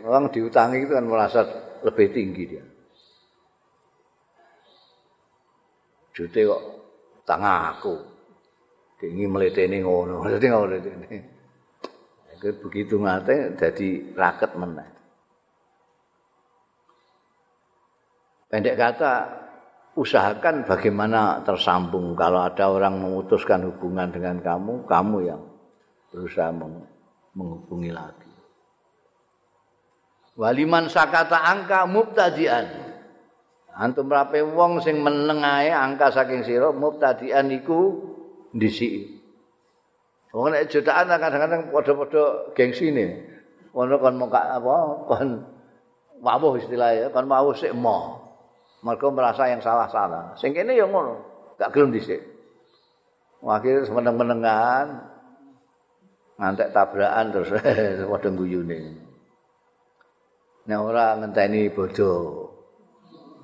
Orang diutangi itu kan merasa lebih tinggi dia. Jute kok utang aku. Dingi meleteni ngono. Jadi ngono ini. begitu ngate jadi raket meneh. Pendek kata usahakan bagaimana tersambung kalau ada orang memutuskan hubungan dengan kamu, kamu yang berusaha menghubungi lagi. Waliman sakata angka mubtadian. Antum rape wong sing menengae angka saking sira mubtadian iku ndisi. Wong nek jutaan kadang-kadang padha-padha gengsine. Ono kon muka apa kon wawuh istilahnya kon wawuh sik mo. mereka merasa yang salah-salah. Sing kene ya ngono, gak gelem dhisik. Akhirnya semeneng-menengan ngantek tabrakan terus padha guyune. Nek ora ngenteni bodho.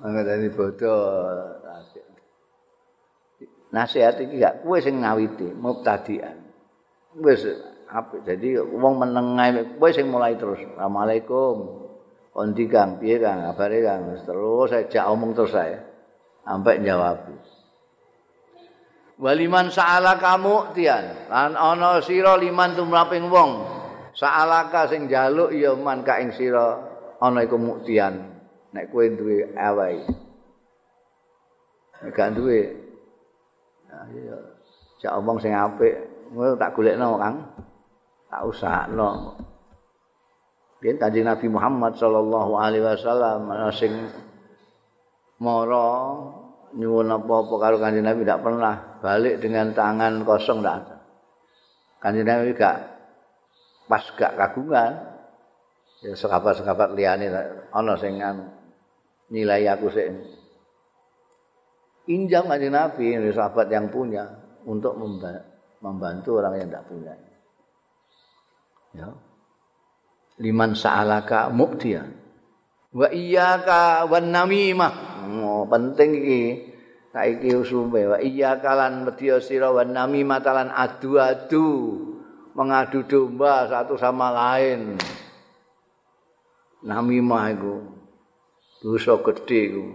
Ngenteni bodho. Nasihat iki gak kowe sing ngawiti, mubtadian. Wis apik. Jadi wong menengae kowe sing mulai terus. Assalamualaikum. Kondi Kang, piye Kang? Kabare Kang? Terus jak omong terus saya. Sampai jawab. Waliman sa'ala kamu tian. Lan ana sira liman tumraping wong. Sa'alaka sing jaluk ya man ka ing sira ana iku muktian. Nek kowe duwe awai. Nek gak duwe. Iya. Jak omong sing apik. Tak golekno Kang. Tak usahno. Biyen Kanjeng Nabi Muhammad sallallahu alaihi wasallam sing mara nyuwun apa-apa karo Kanjeng Nabi tidak pernah balik dengan tangan kosong tidak ada. Kanjeng Nabi gak pas gak kagungan. Ya sekabat-sekabat liyane ana sing nilai aku sik. Injam Kanjeng Nabi sahabat yang punya untuk membantu orang yang tidak punya. Ya. liman sa'alaka muktiya wa iyyaka wan namimah oh, penting iki saiki usume wa iyyaka lan medya sira wan namimah talan adu-adu mengadu domba satu sama lain namimah iku dosa gedhe iku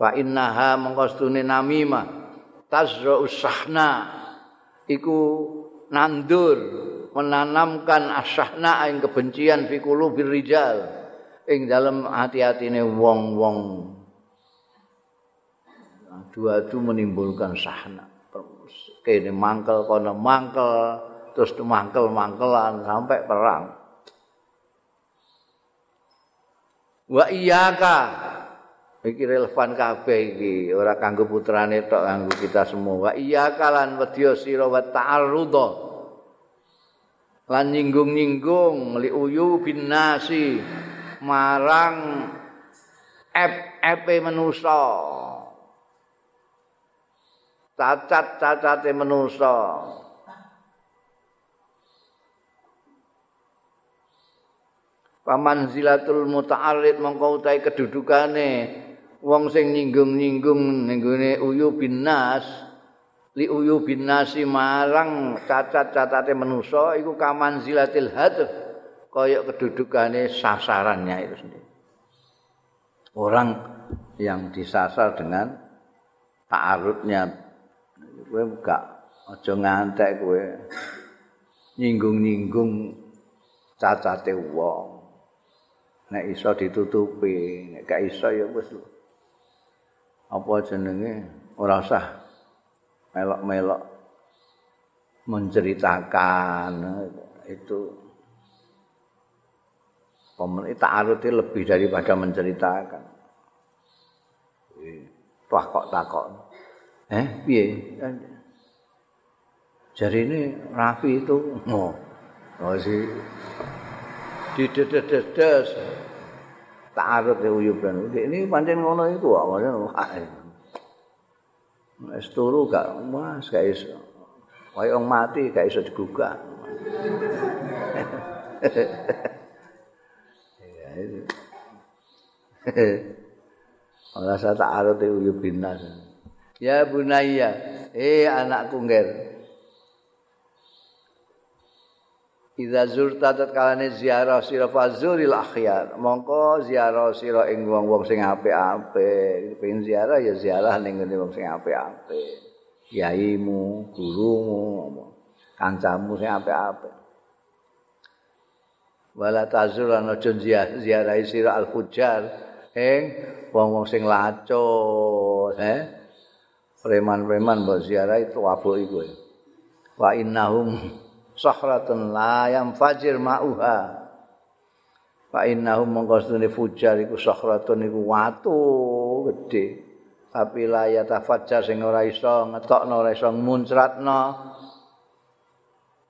wa innaha mengkostune namimah tazra usahna iku nandur menanamkan asyahna ing kebencian fi qulubil rijal ing dalam hati-hatine wong-wong. Adu-adu menimbulkan sahna kene mangkel kono mangkel terus mangkel-mangkelan sampai perang wa iyyaka iki relevan kabeh iki. Ora kanggo putrane tok kanggo kita semua. Wa iyyaka lan wedya sira wa ta'arrudha lan nyinggung-nyinggung li uyu bin nasi marang ep-epe manusa. Cacat-cacate manusa pamanzilatul muta'arrid mongko utahe kedudukane wong sing nyinggung-nyinggung ning uyu bin nas li uyu bin nasi marang cacat-cacate manusa iku kamanzilatil hadf kaya kedudukane sasarannya itu sendiri. Orang yang disasar dengan ta'arudnya kowe gak aja ngantek kowe nyinggung-nyinggung cacate wong nek iso ditutupi nek gak iso ya wis apa jenenge? Ora usah melok-melok menceritakan itu pemerintah ta'arud lebih daripada menceritakan. Wah kok takok eh piye? Jadi ini Rafi itu oh, oh sih didedes-dedes ta'arud ya uyuban ini pancen ngono iku awalnya wis turu gak mas gak iso. Wong mati gak iso digugah. Ora sa ta'arud ya uyuban ya bunaya eh anakku ngger Iza zurta tatkalane ziarah sira fazuril akhyar. Mongko ziarah sira ing wong-wong sing apik-apik. Pengen ziarah ya ziarah ning ngene wong sing apik-apik. Yaimu, gurumu, kancamu sing apik-apik. Wala tazur ana jon ziarah sira al-fujar ing wong-wong sing lacut, eh. Preman-preman mbok ziarah itu abuk iku. Wa innahum sahratun la yang fajir ma'uha. Fa innahu mongkostune fujar iku sahratun iku watu gede. Tapi la ya tafajjar sing ora iso ngetokno ora iso muncratno.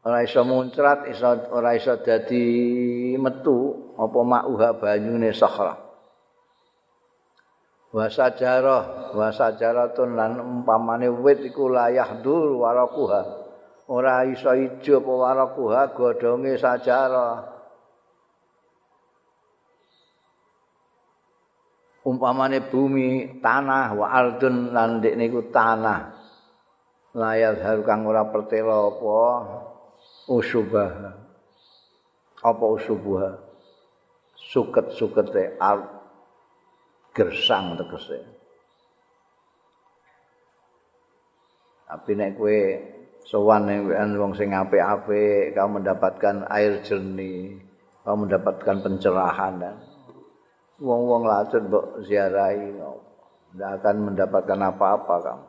Ora iso muncrat iso ora iso dadi metu apa ma'uha banyune sahra wa sajarah wa sajaratun lan umpamane wit iku layah dur warakuha ora iso ijo apa warakuha godhonge sajarah. Umpamane bumi tanah wa ardun lan ndek niku tanah. Layar haru kang ora pertela apa usubah apa usubah suket-sukete al gersang tegese. Tapi nek kowe sowan ning wong sing apik-apik kau mendapatkan air jernih kau mendapatkan pencerahan dan wong-wong lacut mbok ziarahi tidak akan mendapatkan apa-apa kamu.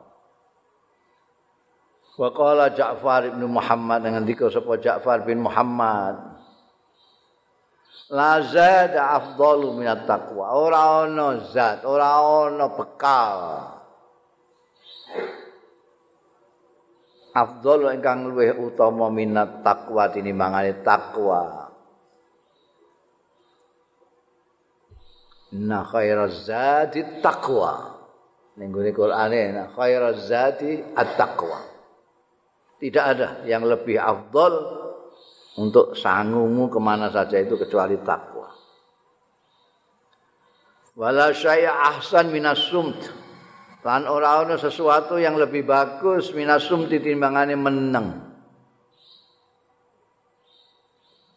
Wa qala Ja'far bin Muhammad dengan dikau sapa Ja'far bin Muhammad La zat afdalu minat taqwa. Ora ana zat ora ana bekal afdhalu ingkang luwih utama minat takwa tinimbangane takwa. Na khairaz zati takwa ning gone Qur'ane na khairaz zati at-taqwa. Tidak ada yang lebih afdol untuk sangumu kemana saja itu kecuali takwa. Wala syai'a ahsan minas sumt Lan ora ana sesuatu yang lebih bagus minasum titimbangane meneng.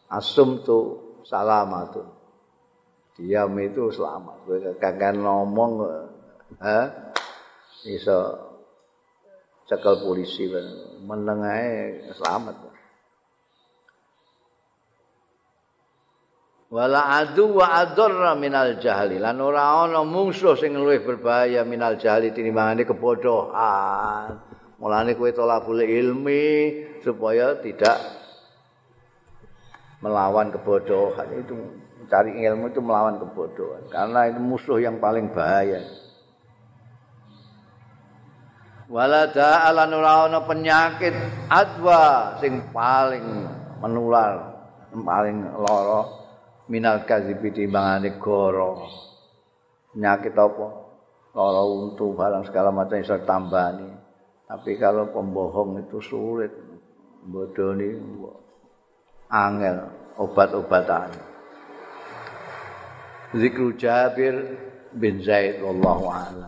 Asum tu salamatun. Diam itu selamat. Kowe kagak ngomong ha iso cekel polisi meneng ae selamat. Wala adu wa adarra minal jahli. Lan ora ana mungsuh sing luwih berbahaya minal jahli tinimbangane kebodohan. Mulane kowe tolabul ilmi supaya tidak melawan kebodohan. Itu mencari ilmu itu melawan kebodohan. Karena itu musuh yang paling bahaya. Walada ala nurawana penyakit adwa sing paling menular, paling loro minal kazibi timbangane goro. Penyakit apa? Loro untu barang segala macam iso tambani. Tapi kalau pembohong itu sulit, bodoh ini angel obat-obatan. Zikru Jabir bin Zaid wallahu a'lam.